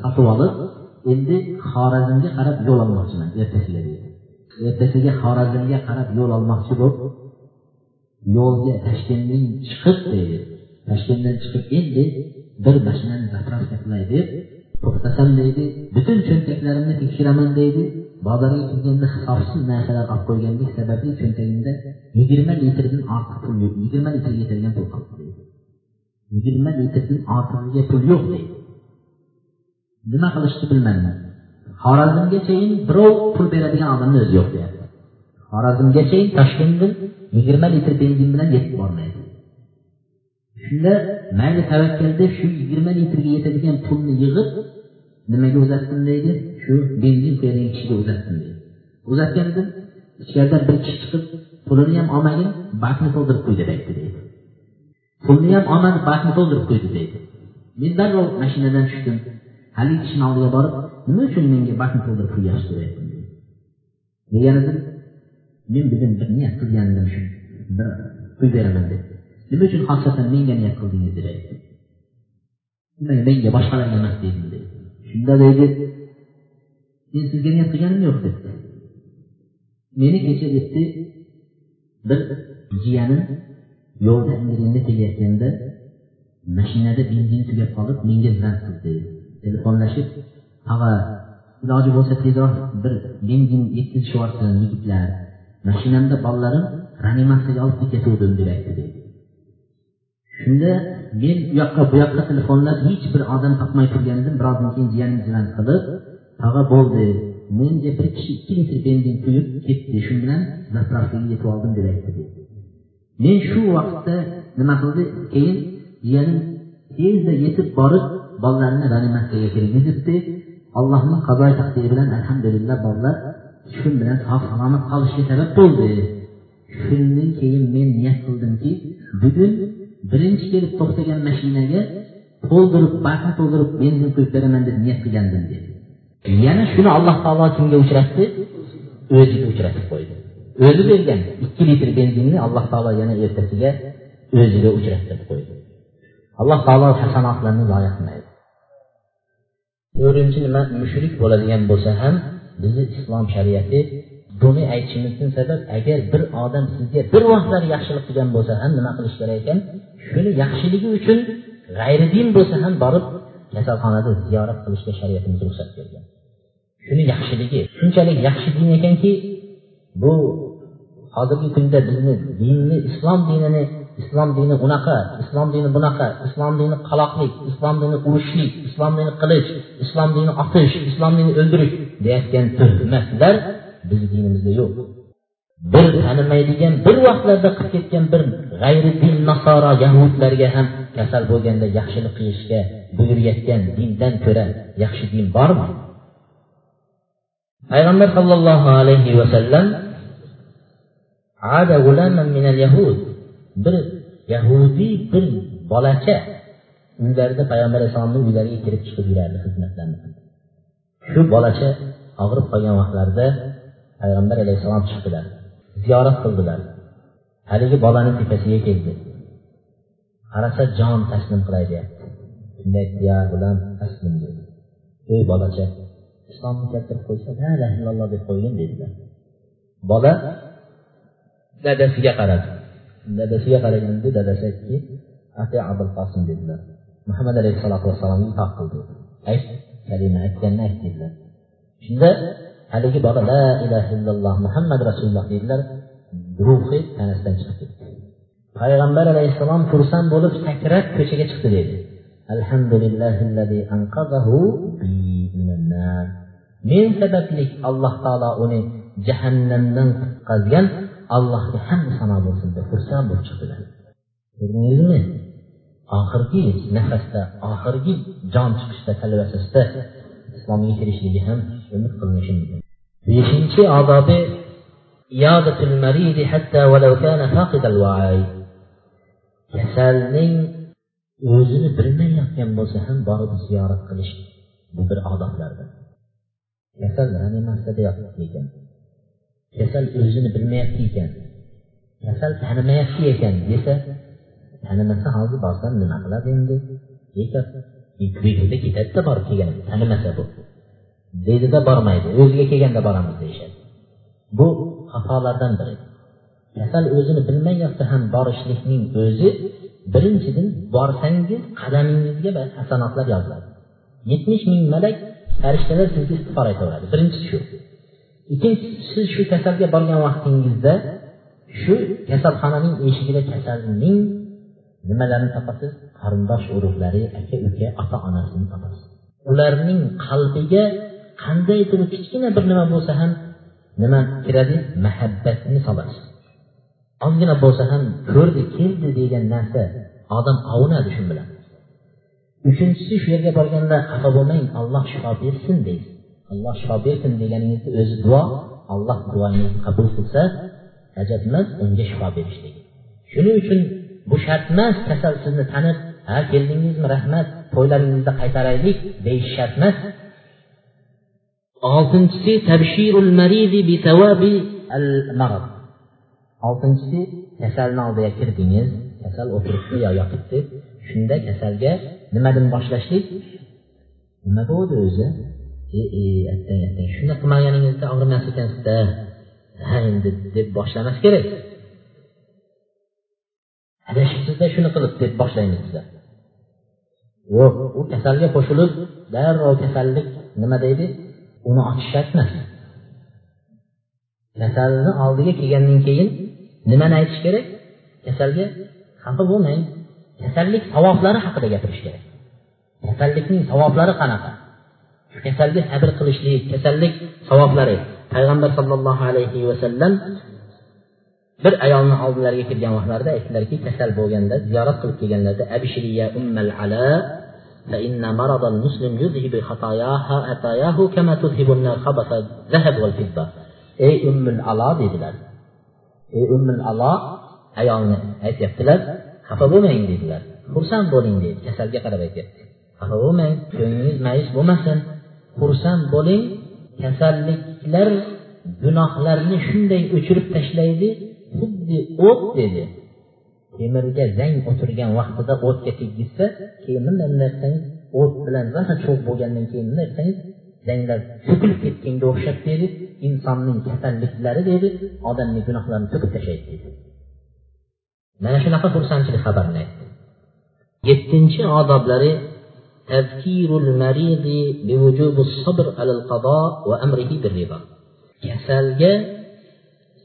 sotib olib endi xorazmga qarab yo'l olmoqchiman ertasiga deydi. Ertasiga xorazmga qarab yo'l olmoqchi bo'lib yo'lga toshkentdan chiqib deydi. Toshkentdan chiqib endi bir mashinani zapravka qilay deb to'xtasam deydi butun cho'ntaklarimni tekshiraman deydi. Bozorga kirganda hisobsiz narsalar olib qo'yganlik sababli cho'ntagimda yigirma litrdan ortiq pul yo'q yigirma litrga yetadigan pul qolibdi yigirma litrdan ortig'iga pul yo'q deydi nima qilishni bilmayman xorazmgachayin birov pul beradigan odamni o'zi yo'q deyapti. Xorazmgachayin toshkentdan yigirma litr benzin bilan yetib bormaydi. Shunda mayli tavakkal deb shu yigirma litrga yetadigan pulni yig'ib nimaga uzatdim deydi? Shu benzin quyadigan kishiga uzatdim dedi. Uzatgan edim ichkaridan bir kishi chiqib pulini ham olmagin bakni to'ldirib qo'y deb aytdi deydi pulni ham olmadi bakni to'ldirib qo'ydi deydi men darrov mashinadan tushdim. Haligi kishini oldiga borib nima uchun menga bakni to'ldirib qo'yyapsiz deb aytdim degan edim men bugun bir niyat qilgan edim shu bir uy beraman deb nima uchun xosatan menga niyat qildingiz deb aytdi. Menga boshqalarga emas dedim deydi shunda deydi men sizga niyat qilganim yo'q debdi meni kecha debdi bir jiyanim yo'lda angrenda kelayotganda mashinada benzin tugab qolib menga zang qildi. Telefonlashib tag'a iloji bo'lsa tezroq bir benzin yetkazishib yuborsin yigitlar mashinamda bolalarim reanimatsiyaga olib ketayotgandim deb aytdi. Dedi shunda men u yoqqa bu yoqqa telefonlab hech bir odam topmay turgandim. Birozdan keyin jiyanim zang qilib tag'a bo'ldi. Menga bir kishi ikki litr benzin quyib ketdi. Shu bilan zapravkaga yetib oldim deb aytdi men shu vaqtda nima qildi? Keyin jiyanim tezda yetib borib bolalarni reanimatsiyaga kirgizibdi allohning qazo taqdiri bilan alhamdulillah bolalar shu bilan sog' salomat qolishga sabab bo'ldi. Shundan keyin men niyat qildimki bugun birinchi kelib to'xtagan mashinaga to'ldirib bakni to'ldirib benzin quyib beraman deb niyat qilgandim dedi yana shuni alloh taolo kimga uchratdi? O'ziga uchratib qo'ydi. O'zi bergan ikki litr benzinni alloh taolo yana ertasiga o'ziga uchratib qo'ydi. Alloh taolo hasanotlarni zoya qilmaydi. To'rtinchi nima? Mushrik bo'ladigan bo'lsa ham bizni islom shariati buni aytishimizdan sabab agar bir odam sizga bir vaqtlar yaxshilik qilgan bo'lsa ham nima qilish kerak ekan? Shuni yaxshiligi uchun g'ayridin bo'lsa ham borib kasalxonada ziyorat qilishga shariatimiz ruxsat bergan. Shuni yaxshiligi shunchalik yaxshi din ekanki bu hozirgi kunda bizni dinni islom dinini islom dini unaqa islom dini bunaqa islom dini qaloqlik islom dini urushlik islom dini qilich islom dini otish islom dini o'ldirish deyayotgan tuhmatlar bizni dinimizda yo'q. Bir tanimaydigan bir vaqtlarda qilib ketgan bir g'ayri din nasoro yahudlarga ham kasal bo'lganda yaxshilik qilishga buyurayotgan dindan ko'ra yaxshi din bormi? Payg'ambar sollallohu alayhi vasallam ada minal yahud. Bir yahudiy bir bolacha uylarida payg'ambar alayhissalomni uylariga kirib chiqib yurardi xizmatlarni shu bolacha og'rib qolgan vaqtlarida payg'ambar alayhissalom chiqdilar ziyorat qildilar. Haligi bolani tepasiga keldi. Qarasa jon taslim qilay deyapti. Shunda aytdi ya gulam taslim dedi ey bolacha islomni keltirib qo'ysa la ilaha illalloh deb qo'ygin dedilar bola dadasiga qaradi dadasiga qaraganda dadasi aytdiki ati abul qosim dedilar muhammad alayhissalotu vassalomga itoat qildi ayt kalima aytganini ayt dedilar shunda haligi bola la ilaha illalloh muhammad rasululloh dedilar ruhi tanasidan chiqib ketdi payg'ambar alayhissalom xursand bo'lib sakrab ko'chaga chiqdi dedi jahannam men sababli alloh taolo uni jahannamdan qutqazgan allohga hamda sano bo'lsin deb xursand bo'lib chiqdilar. Ko'rdingizmi? Oxirgi nafasda oxirgi jon chiqishda talvasasida islomga kirishligi ham umid qilinishi mumkin. Beshinchi odobi kasalning o'zini bilmayotgan bo'lsa ham borib ziyorat qilish bu bir odoblardir kasal reanimatsiyada deyapti ekan kasal o'zini bilmayapti ekan kasal tanimayapti ekan desa tanimasa hozir borsam nima qiladi endi? Behuda ketadida borib kelgan tanimasa bu. Deydida bormaydi o'ziga kelganda boramiz deyishadi. Bu xatolardan biri. Kasal o'zini bilmay yotsa ham borishlikning o'zi birinchidan borsangiz qadamingizga hasanotlar yoziladi. Yetmish ming malak farishtalar sizga istig'for aytaveradi birinchisi shu. Ikkinchisi siz shu kasalga borgan vaqtingizda shu kasalxonaning eshigida kasalning nimalarini topasiz? Qarindosh urug'lari aka uka ota onasini topasiz. Ularning qalbiga qandaydir kichkina bir nima bo'lsa ham nima kiradi? Muhabbatni solasiz. Ozgina bo'lsa ham ko'rdi keldi degan narsa odam ovunadi shu bilan. Üçüncüsü şeirdə barganda xətabımın Allah şifa versin deyir. Allah şifa versin deyənimizdə özü dua, Allah duanızı qəbul qılsa, həcətməz önce şifa verişdir. Şunun üçün bu şərtməz təsəllüsünü tanıb, hə gəldinizmi rəhmət, toylarınızda qaytaraylik deyiş şərtməz. Altıncısı təbşirul məridi bi səvabi al marad. Altıncısı kəsəlin aldıya kirdiniz, kəsəl oturubdu ya yatıbdı. Şunda kəsəlgə nimadan boshlashlik? Nima bo'ldi o'zi? E e attang attang qilmaganingizda og'rimas ekansizda ha endi deb boshlamas kerak. Adashibsizda shuni qilib deb boshlaymiz biza yo'q u kasalga qo'shilib darrov kasallik nima deydi? Uni ochish shart emas kasalni oldiga kelgandan keyin nimani aytish kerak? Kasalga xafa bo'lmang kasallik savoblari haqida gapirish kerak kasallikning savoblari qanaqa kasalga sabr qilishlik kasallik savoblari payg'ambar sollallohu alayhi vasallam bir ayolni oldilariga kelgan vaqtlarida aytdilarki kasal bo'lganda ziyorat qilib kelganlarida abshiriya ummal ala فإن مرض المسلم يذهب خطاياها خطاياه كما تذهب النار خبث الذهب والفضة ey ummul alo dedilar ey ummul alo ayolni aytyaptilar Xafa bo'lmang dedilar. Xursand bo'ling deydi kasalga qarab aytyapti. Xafa bo'lmang ko'nglingiz mayus bo'lmasin. Xursand bo'ling kasalliklar gunohlarni shunday o'chirib tashlaydi. Xuddi o't dedi. Temirga zang o'tirgan vaqtida o'tga teggizsa keyin bunday bunday qilsangiz o't bilan rosa cho'g' bo'lgandan keyin bunday qilsangiz zanglar to'kilib ketganga o'xshab dedi. Insonning kasalliklari dedi. Odamni gunohlarini to'kib tashlaydi dedi. Mana shunaqa xursandchilik xabarini aytdi yettinchi odoblari kasalga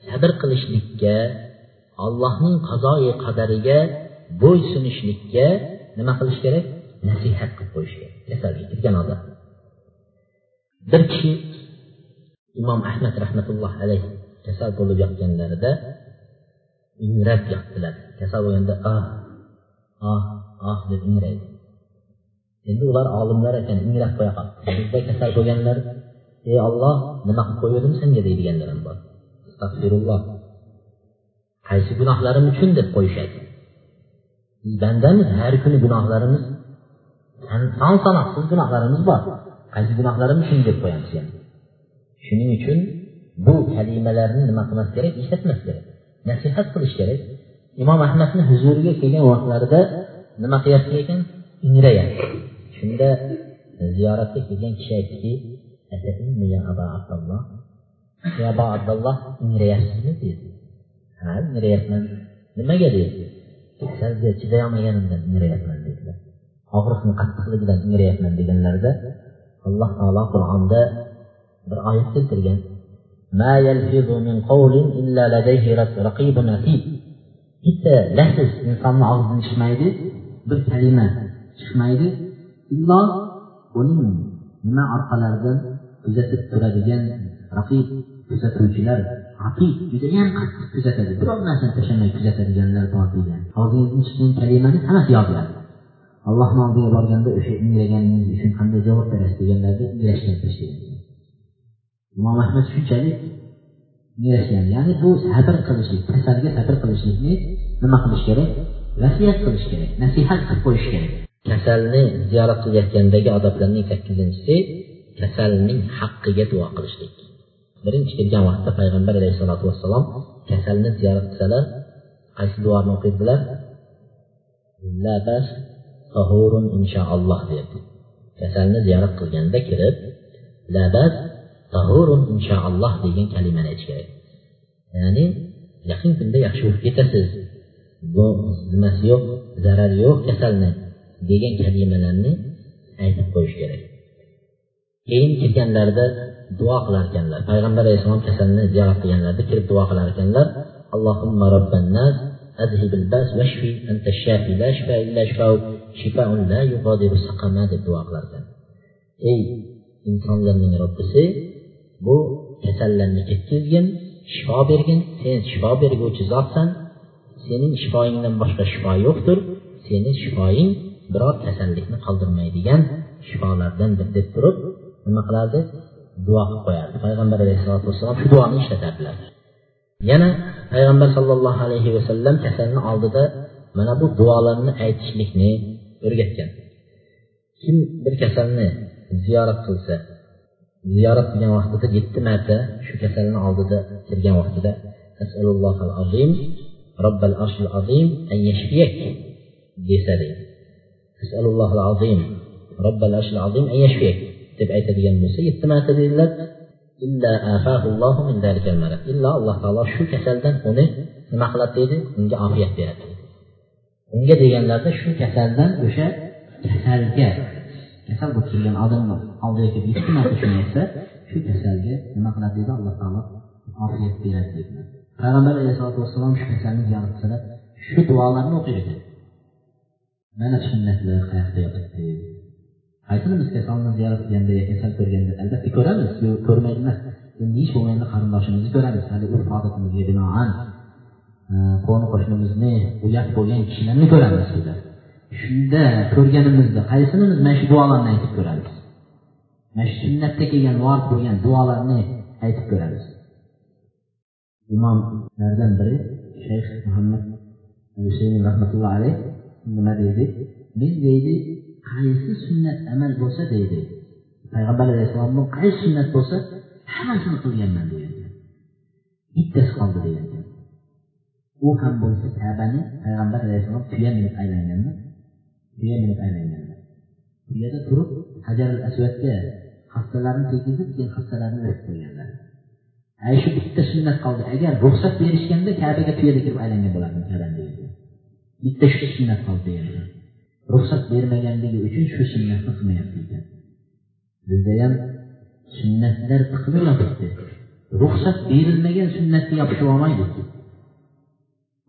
sabr qilishlikka allohning qazoyi qadariga bo'ysunishlikka nima qilish kerak? Nasihat qilib qo'yish kerak. Kasalga kirgan odam. Bir kishi imom ahmad rahmatulloh alayhi kasal bo'lib yotganlarida ingrab yotdilar kasal bo'lganda ah ah ah deb ingraydi. Endi ular olimlar ekan ingrab qo'ya qolibdi bizda kasal bo'lganlar ey olloh nima qilib qo'ygandim senga? deydiganlar ham bor. Astag'firulloh qaysi gunohlarim uchun deb qo'yishadi? Biz bandamiz har kuni gunohlarimiz son sanoqsiz gunohlarimiz bor. Qaysi gunohlarim uchun deb qo'yamiz yani? Shuning uchun bu kalimalarni nima qilmas kerak? Ishlatmas kerak. Nasihat qilish kerak. Imom ahmadni huzuriga kelgan vaqtlarida nima qilyapti ekan? Ingrayapti shunda ziyoratga kelgan kishi aytdiki abu abdulloh ingrayapsizmi? dedi ha ingrayapman. Nimaga? dedi kasalga chidayolmaganimdan ingrayapman dedilar. Og'riqni qattiqligidan ingrayapman deganlarida alloh taolo qur'onda bir oyat keltirgan. Bitta lafz insonni og'zidan chiqmaydi bir kalima chiqmaydi. Illo uning nima orqalaridan kuzatib turadigan raqib kuzatuvchilar aqib judayam qattiq kuzatadi. Biror narsani tashamay kuzatadiganlar bor degan. Og'zingizdan chiqqan kalimani hammasi yoziladi allohni oldiga borganda o'sha ingraganingiz uchun qanday javob berasiz deganlarda ingrashgan tashlagan imom ahmad shunchalik ingrashgan ya'ni bu sabr qilishlik kasalga sabr qilishlikni nima qilish kerak? Vasiyat qilish kerak nasihat qilib qo'yish kerak. Kasalni ziyorat qilayotgandagi odoblarning sakkizinchisi kasalning haqqiga duo qilishlik. Birinchi kelgan vaqtda payg'ambar alayhissalotu vassalom kasalni ziyorat qilsalar
qaysi duoni o'qiydilar? La bas tahurun inshaalloh deyapti kasalni ziyorat qilganda kirib la bas tahurun inshaalloh degan kalimani aytish kerak ya'ni yaqin kunda yaxshi bo'lib ketasiz bu nimasi yo'q zarari yo'q kasalni degan kalimalarni aytib qo'yish kerak keyin kirganlarida duo qilar ekanlar payg'ambar alayhissalom kasalni ziyorat qilganlarida kirib duo qilar ekanlar allohimma robbannas أذهب الباس واشفي أنت الشافي لا شفاء إلا شفاء شفاء لا يغادر سقما deb duo qilar ekan ey insonlarning robbisi bu kasallarni ketkazgin shifo bergin. Sen shifo berguvchi zotsan sening shifoyingdan boshqa shifo yo'qdir. Seni shifoying biror kasallikni qoldirmaydigan shifolardandir deb turib nima qilardi? Duo qilib qo'yardi. Payg'ambar alayhisalotu vassalom shu duoni ishlatardilar. Yana payg'ambar sollallohu alayhi vasallam kasalni oldida mana bu duolarni aytishlikni o'rgatgan. Kim bir kasalni ziyorat qilsa ziyorat qilgan vaqtida yetti marta shu kasalni oldida kelgan vaqtida asalullohal azim robbal arshil azim an yashfiyak desa deydi asalullohal azim robbal arshil azim an yashfiyak deb aytadigan bo'lsa yetti marta dedilar. Illo alloh taolo shu kasaldan uni nima qiladi deydi? Unga ofiyat beradi. Unga deganlarda shu kasaldan o'sha kasalga kasal bo'lib kelgan odamni oldiga kelib yetti marta shuni aytsa shu kasalga nima qiladi deydi alloh taolo ofiyat beradi deydi payg'ambar alayhisalotu vassalom shu kasalni ziyorat qilsalar shu duolarni o'qir ekan. Mana sunnatlar qayoqda yotibdi? Qaysinimiz kasalni ziyorat qilganda kasal ko'rganda? Albatta ko'ramiz ko'rmaydi emas. Hech bo'lmaganda qarindoshimizni ko'ramiz. Hali urf odatimizga binoan e, qo'ni qo'shnimizni uyat bo'lgan kishilarni ko'ramiz bizlar shunda ko'rganimizda qaysinimiz mana shu duolarni aytib ko'ramiz? Mana shu sunnatda kelgan vorid bo'lgan duolarni aytib ko'ramiz. Imomlardan biri shayx muhammad husayn rahmatullohi alayh nima deydi? Men deydi qaysi sunnat amal bo'lsa deydi. Payg'ambar alayhissalomni qaysi sunnat bo'lsa hammasini qilganman degan bittasi qoldi degan u ham bo'lsa kabani payg'ambar alayhissalom tuya minib aylanganlar tuya minib aylanganlar tuyada turib hajar al asvadga hastalarni tegizib keyin hastalarni o'tib qo'yganlar ana shu bitta sunnat qoldi agar ruxsat berishganda kabaga tuyada kirib aylangan bo'lardim kabani degan bitta shu sunnat qoldi deganlar ruxsat bermaganligi uchun shu sunnatni qilmayapti ekan bizda ham sunnatlar tiqilib yotibdi ruxsat berilmagan sunnatga yopishib olmaydi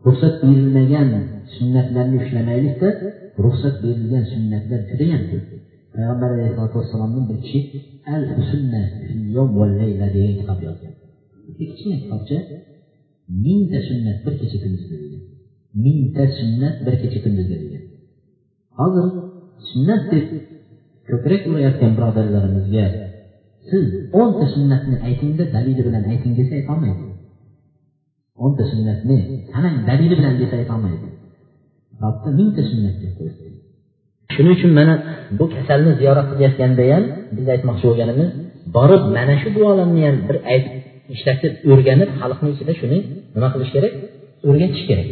ruxsat berilmagan sunnatlarni ushlamaylikda ruxsat berilgan sunnatlar judayam ko'p. Payg'ambar alayhisalotu vassalomni bir kishi al sunna layla degan kitob yozgan. Kichkina kitobcha mingta sunnat bir kecha kunduzda degan. Mingta sunnat bir kecha kunduzda degan. Hozir sunnat deb ko'krak urayotgan birodarlarimizga siz o'nta sunnatni aytingda dalili bilan ayting desa aytolmaydi. O'nta sunnatni sanang dalili bilan desa aytolmaydi. Kitobda mingta sunnat deb qo'yibdi shuning uchun mana bu kasalni ziyorat qilayotganda ham biz aytmoqchi bo'lganimiz borib mana shu duolarni ham bir aytib ishlatib o'rganib xalqni ichida shuni nima qilish kerak? O'rgatish kerak.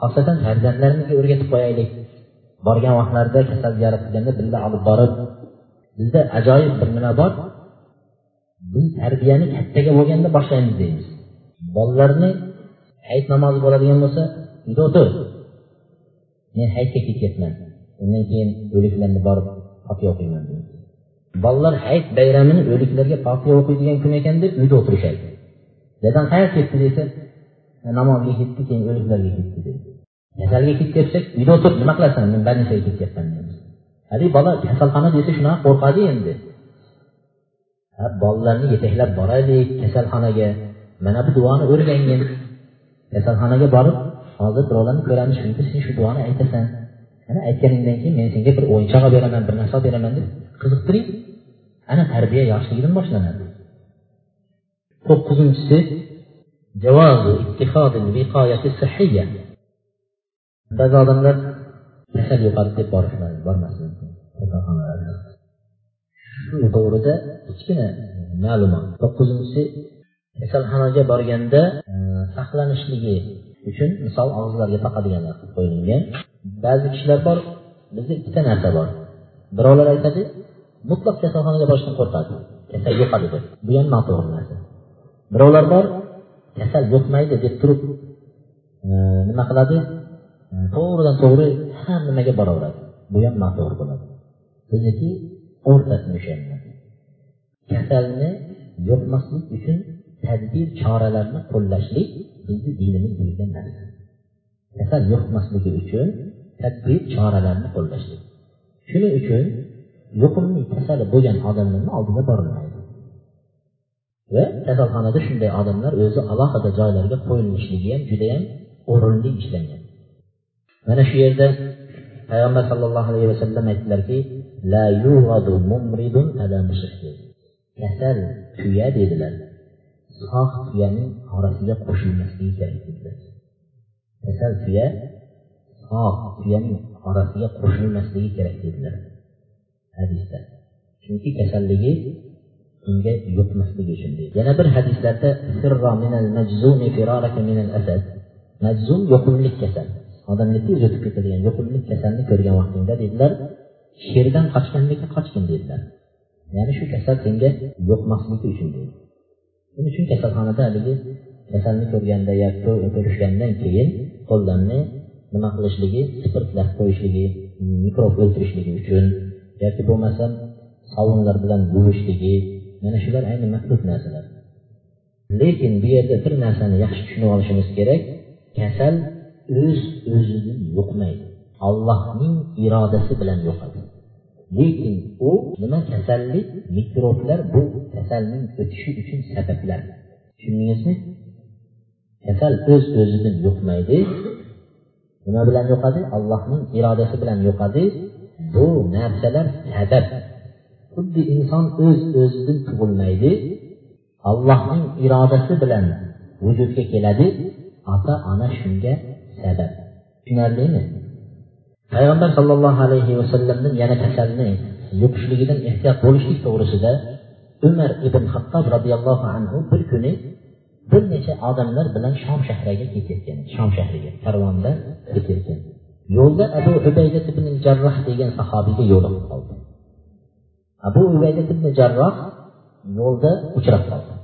Xosatan farzandlarimizga o'rgatib qo'yaylik. Borgan vaqtlarida kasal ziyorat qilganda birga olib borib bizda ajoyib bir nima bor. Biz tarbiyani kattaga bo'lganda boshlaymiz deymiz. Bolalarni hayit namozi bo'ladigan bo'lsa uyda o'tir men hayitga ketyapman. Undan keyin o'liklarni borib fotiha o'qiyman bolalar hayit bayramini o'liklarga fotiha o'qiydigan kun ekan deb uyda o'tirishadi. Dadam qayerga ketdi desa namozga ketdi keyin o'liklarga ketdi deydi kasalga ketyapsak uyda o'tir nima qilasan men больницаga ketyapman deymiz haligi bola kasalxona desa shunaqa qo'rqadi endi. Bolalarni yetaklab boraylik kasalxonaga. Mana bu duoni o'rgangin kasalxonaga borib hozir birovlarni ko'ramiz shunda sen shu duoni aytasan. Ana aytganingdan keyin men senga bir o'yinchoq olib beraman bir narsa olib beraman deb qiziqtiring. Ana tarbiya yoshligidan boshlanadi. To'qqizinchisi ba'zi odamlar kasal yo'qadi deb bormasligi bormasdan shu to'g'rida kichkina ma'lumot. To'qqizinchisi kasalxonaga borganda e, saqlanishligi uchun misol og'izlarga taqadiganlar qilib qo'yilgan. Ba'zi kishilar bor bizda ikkita narsa bor. Birovlar aytadi mutlaq kasalxonaga borishdan qo'rqadi. Kasal yo'qadi deb bu. Ham noto'g'ri narsa. Birovlar bor kasal yo'qmaydi deb turib e, nima qiladi? E, to'g'ridan to'g'ri har nimaga boraveradi? Bu ham noto'g'ri bo'ladi. Bizniki o'rtasini ushlanyapti kasalni yo'qmaslik uchun tadbir choralarni qo'llashlik bizni dinimiz buyurgan narsa. Kasal yuqmasligi uchun tadbir choralarni qo'llashlik. Shuning uchun yuqumli kasali bo'lgan odamlarni oldiga borilmaydi. Va kasalxonada shunday odamlar o'zi alohida joylarga qo'yilishligi ham judayam o'rinli ishlangan. Mana shu yerda payg'ambar sallallohu alayhi vasallam aytdilarki la mumridun kasal tuya dedilar. Sog' tuyaning orasiga qo'shilmasligi kerak dedilar kasal tuya sog' tuyaning orasiga qo'shilmasligi kerak dedilar. Hadisda. Chunki kasalligi unga yuqmasligi uchun deydi. Yana bir hadislarda majzum yuqumlik kasal. Odamga tez o'tib ketadigan yuqumlik kasalni ko'rgan vaqtingda dedilar sherdan qochgandek qochgin dedilar. Ya'ni shu kasal senga yuqmasligi uchun dedi shuning uchun kasalxonada haligi kasalni ko'rganda yo ko'rishgandan keyin qo'llarni nima qilishligi spirtlab qo'yishligi mikrob o'ldirishligi uchun yoki bo'lmasam sovunlar bilan yuvishligi mana shular ayni makruh narsalar. Lekin bu yerda bir narsani yaxshi tushunib olishimiz kerak kasal o'z o'zidan yuqmaydi allohning irodasi bilan yuqadi lekin u nima kasallik mikroblar bu kasalning o'tishi uchun sabablar. Tushundingizmi kasal o'z o'zidan yuqmaydi nima bilan yuqadi allohning irodasi bilan yuqadi bu narsalar sabab. Xuddi inson o'z o'zidan tug'ilmaydi. Allohning irodasi bilan vujudga keladi. Ota ona shunga sabab. Tushunarlimi payg'ambar sollallohu alayhi vasallamdan yana kasalni yuqishligidan ehtiyot bo'lishlik to'g'risida umar ibn hattob roziyallohu anhu bir kuni bir necha odamlar bilan shom shahriga ketayotgan shom shahriga karvonda ketayotgan. Yo'lda abu ubayda ibn jarroh degan sahobiyga yo'liqib qoldi. Abu ubayda ibn jarroh yo'lda uchrab qoldi.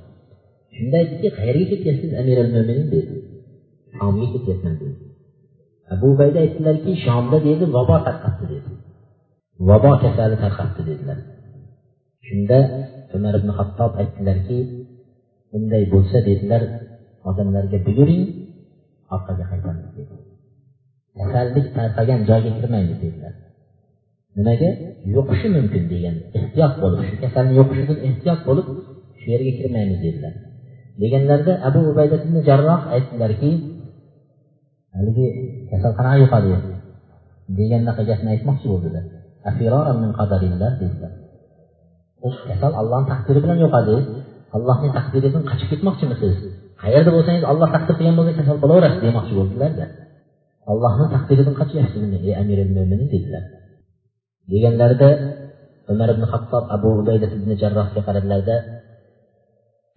Shunda aytdiki qayerga ketyapsiz amir al mo'minin dedi. Shomga ketyapman dedi. Abu ubayda aytdilarki shomda dedi vabo tarqabdi dedi. Vabo kasali tarqabdi dedilar. Shunda umar ibn hattob aytdilarki bunday bo'lsa dedilar odamlarga buyuring orqaga qaytamiz dedi. Kasallik tarqagan joyga kirmaymiz dedilar. Nimaga? Yuqishi mumkin degan ehtiyot bo'lib shu kasalni yuqishidan ehtiyot bo'lib shu yerga kirmaymiz dedilar. Deganlarida abu ubayda ibn jarroh aytdilarki haligi kasalxonaga yuqadi? Degandaqa gapni aytmoqchi bo'ldilar dedilar kasal allohni taqdiri bilan yo'qadi allohning taqdiridan qochib ketmoqchimisiz? Qayerda bo'lsangiz olloh taqdir qilgan bo'lsa kasal bo'laverasiz demoqchi bo'ldilarda allohni taqdiridan qochyapsizmi ey amir mo'minin dedilar. Deganlarida umar ibn hattob abu ubayda ibn jarrohga qaradilarda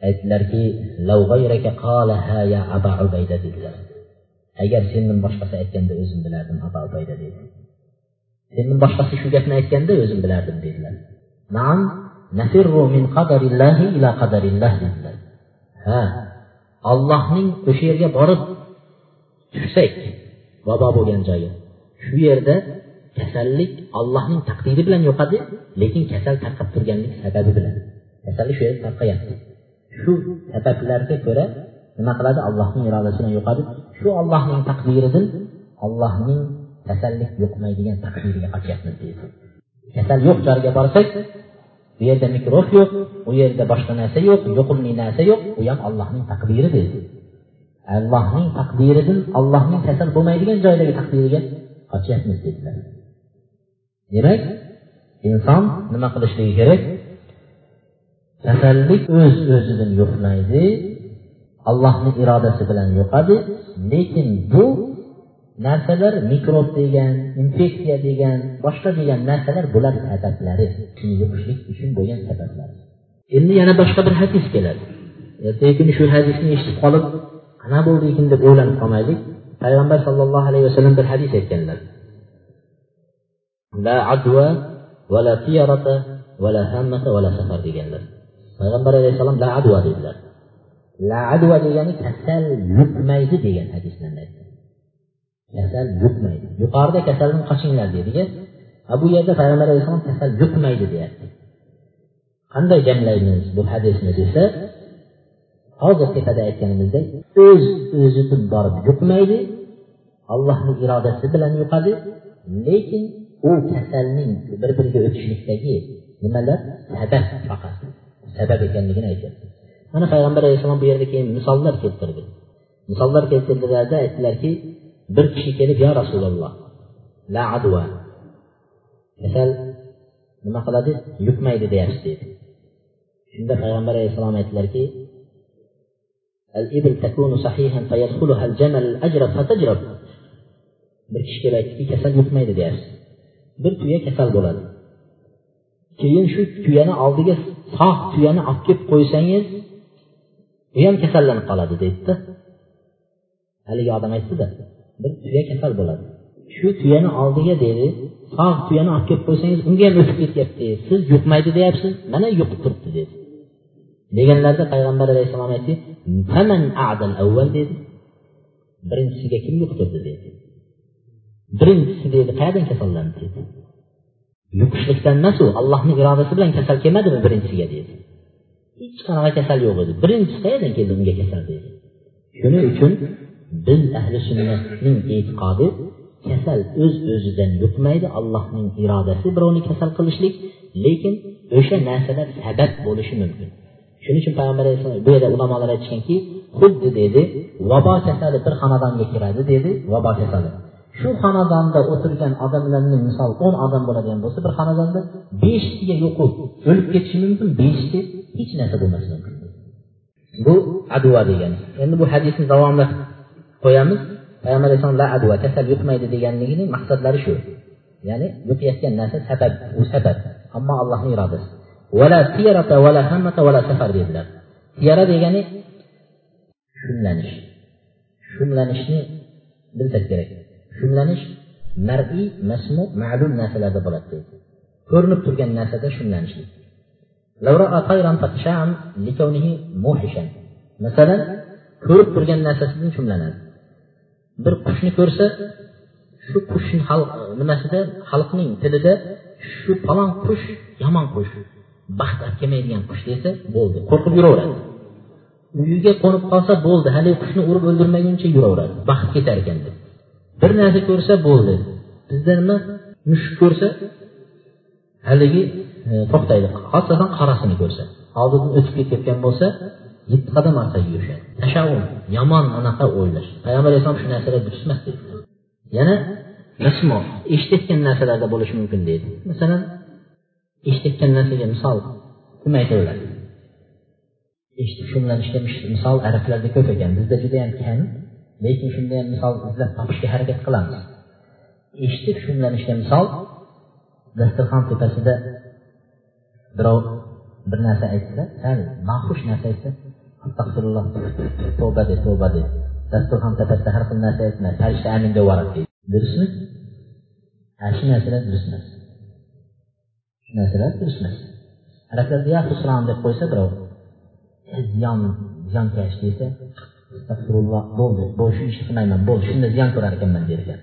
aytdilarki dedilar. Agar sendan boshqasi aytganda o'zim bilardim abu ubayda dedi. Sendan boshqasi shu gapni aytganda o'zim bilardim dedilar. Naam nafirru min qadarillahi ila qadarillah dedilar. Ha allohning o'sha yerga borib tushsak vabo bo'lgan joyi. Shu yerda kasallik allohning taqdiri bilan yo'qadi lekin kasal tarqab turganlik sababi bilan. Kasallik shu yerda tarqayapti. Shu sabablarga ko'ra nima qiladi? Allohning irodasi bilan yo'qadi. Shu ollohning taqdiridan ollohning kasallik yuqmaydigan taqdiriga qochyapmiz deydi. Kasal yo'q joyga borsak bu yerda mikrob yo'q u yerda boshqa narsa yo'q yuqumli narsa yo'q u ham allohning taqdiri deydi. Allohning taqdiridan allohning kasal bo'lmaydigan joydagi taqdiriga qochyapmiz dedilar. Demak inson nima qilishligi kerak? Kasallik o'z o'zidan yuqmaydi allohni irodasi bilan yuqadi lekin bu narsalar mikrob degan infeksiya degan boshqa degan narsalar bular sabablari yuqishlik uchun bo'lgan sabablar endi yana boshqa bir hadis keladi. Ertagi kuni shu hadisni eshitib qolib nima bo'ldi ekan deb o'ylanib qolmaylik. Payg'ambar sollallohu alayhi vasallam bir hadis aytganlar. La adva va la tiyarata va la hammata va la safar deganlar. Payg'ambar alayhissalom la adva dedilar. La adva degani kasal yuqmaydi degan hadisdan kasal yuqmaydi yuqorida kasaldan qochinglar dediga bu yerda payg'ambar alayhissalom kasal yuqmaydi deyapti. Qanday jamlaymiz bu hadisni desa hozir tepada aytganimizdek o'z o'zidan borib yuqmaydi allohni irodasi bilan yuqadi lekin u kasalning bir biriga o'tishlikdagi nimalar? Sabab faqat sabab ekanligini aytyapti. Mana payg'ambar alayhissalom bu yerda keyin misollar keltirdi misollar keltirdilarda aytdilarki bir kishi kelib yo rasululloh la adva kasal nima qiladi yuqmaydi deyapsiz dedi shunda payg'ambar alayhissalom aytdilarki الإبل تكون صحيحا فيدخلها الجمل الأجرب فتجرب bir kishi kelib aytdiki kasal yuqmaydi deyapsiz bir tuya kasal bo'ladi keyin shu tuyani oldiga sog' tuyani olib kelib qo'ysangiz u ham kasallanib qoladi deydida. Haligi odam aytdida bir tuya kasal bo'ladi. Shu tuyani oldiga dedi sog' tuyani olib kelib qo'ysangiz unga ham o'tib ketyapti. Siz yuqmaydi deyapsiz mana yuqib turibdi dedi deganlarida payg'ambar alayhissalom aytdi dedi birinchisiga kim yuqtirdi dedi birinchisi dedi qayerdan kasallandi dedi yuqishlikdan emas u allohni irodasi bilan kasal kelmadimi birinchisiga dedi hech qanaqa kasal yo'q edi birinchisi qayerdan keldi unga kasal dedi. Shuning uchun biz ahli sunnatning e'tiqodi kasal o'z öz o'zidan yuqmaydi allohning irodasi birovni kasal qilishlik lekin o'sha narsalar sabab bo'lishi mumkin shuning uchun payg'ambar alayhissalom bu yerda ulamolar aytishganki xuddi dedi vabo kasali bir xonadonga kiradi dedi vabo kasali shu xonadonda o'tirgan odamlarni misol o'n odam bo'ladigan bo'lsa bir xonadonda beshtasiga yo'qib o'lib ketishi mumkin beshtasi hech narsa bo'lmasligi mumkin. Bu adva degani endi bu hadisni davomida qo'yamiz. Payg'ambar alayhisalom la adva kasal yuqmaydi deganligini maqsadlari shu. Ya'ni yuqayotgan narsa sabab u sabab. Ammo allohni irodasi. Vala tiyarata vala hammata vala safar dedilar. Tiyara degani shumlanish shumlanishni bilsak kerak. Shumlanish mar'iy masmu ma'lum narsalarda bo'ladi. Deydi ko'rinib turgan narsada shunlanishlik masalan ko'rib turgan narsasidan shumlanadi bir qushni ko'rsa shu qushni nimasida xalqning tilida shu falon qush yomon qush baxt olib kelmaydigan qush desa bo'ldi qo'rqib yuraveradi uyiga qo'nib qolsa bo'ldi haligi qushni urib o'ldirmaguncha yuraveradi baxt ketar ekan deb bir narsa ko'rsa bo'ldi bizda nima mushuk ko'rsa haligi E, to'xtaydi. Xosatan qorasini ko'rsa oldidan o'tib ketayotgan bo'lsa yetti qadam orqaga yurishadi. Tashavvur yomon anaqa o'ylash. Payg'ambar alayhisalom shu narsalar durust emas deydi. Yana masmo eshitayotgan narsalarda bo'lishi mumkin deydi. Masalan eshitayotgan narsaga misol kim aytaveradi eshitib shug'ullanishga misol arablarda ko'p ekan. Bizda judayam kam lekin shunda ham misol izlab topishga harakat qilamiz. Eshitib shug'ullanishga misol dasturxon tepasida birov bir narsa aytsa sal noxush narsa aytsa astag'firulloh tavba de tavba de. Dasturxon tepasida har xil narsa aytma farishta amin deb yuboradi deydi. Durustmi? Ana shu narsalar durust emas shu narsalar durust emas arablarda ya husron deb qo'ysa birov ziyon ziyonkash desa astag'firulloh bo'ldi bu shu ishni qilmayman bo'ldi shunda ziyon ko'rar ekanman der ekan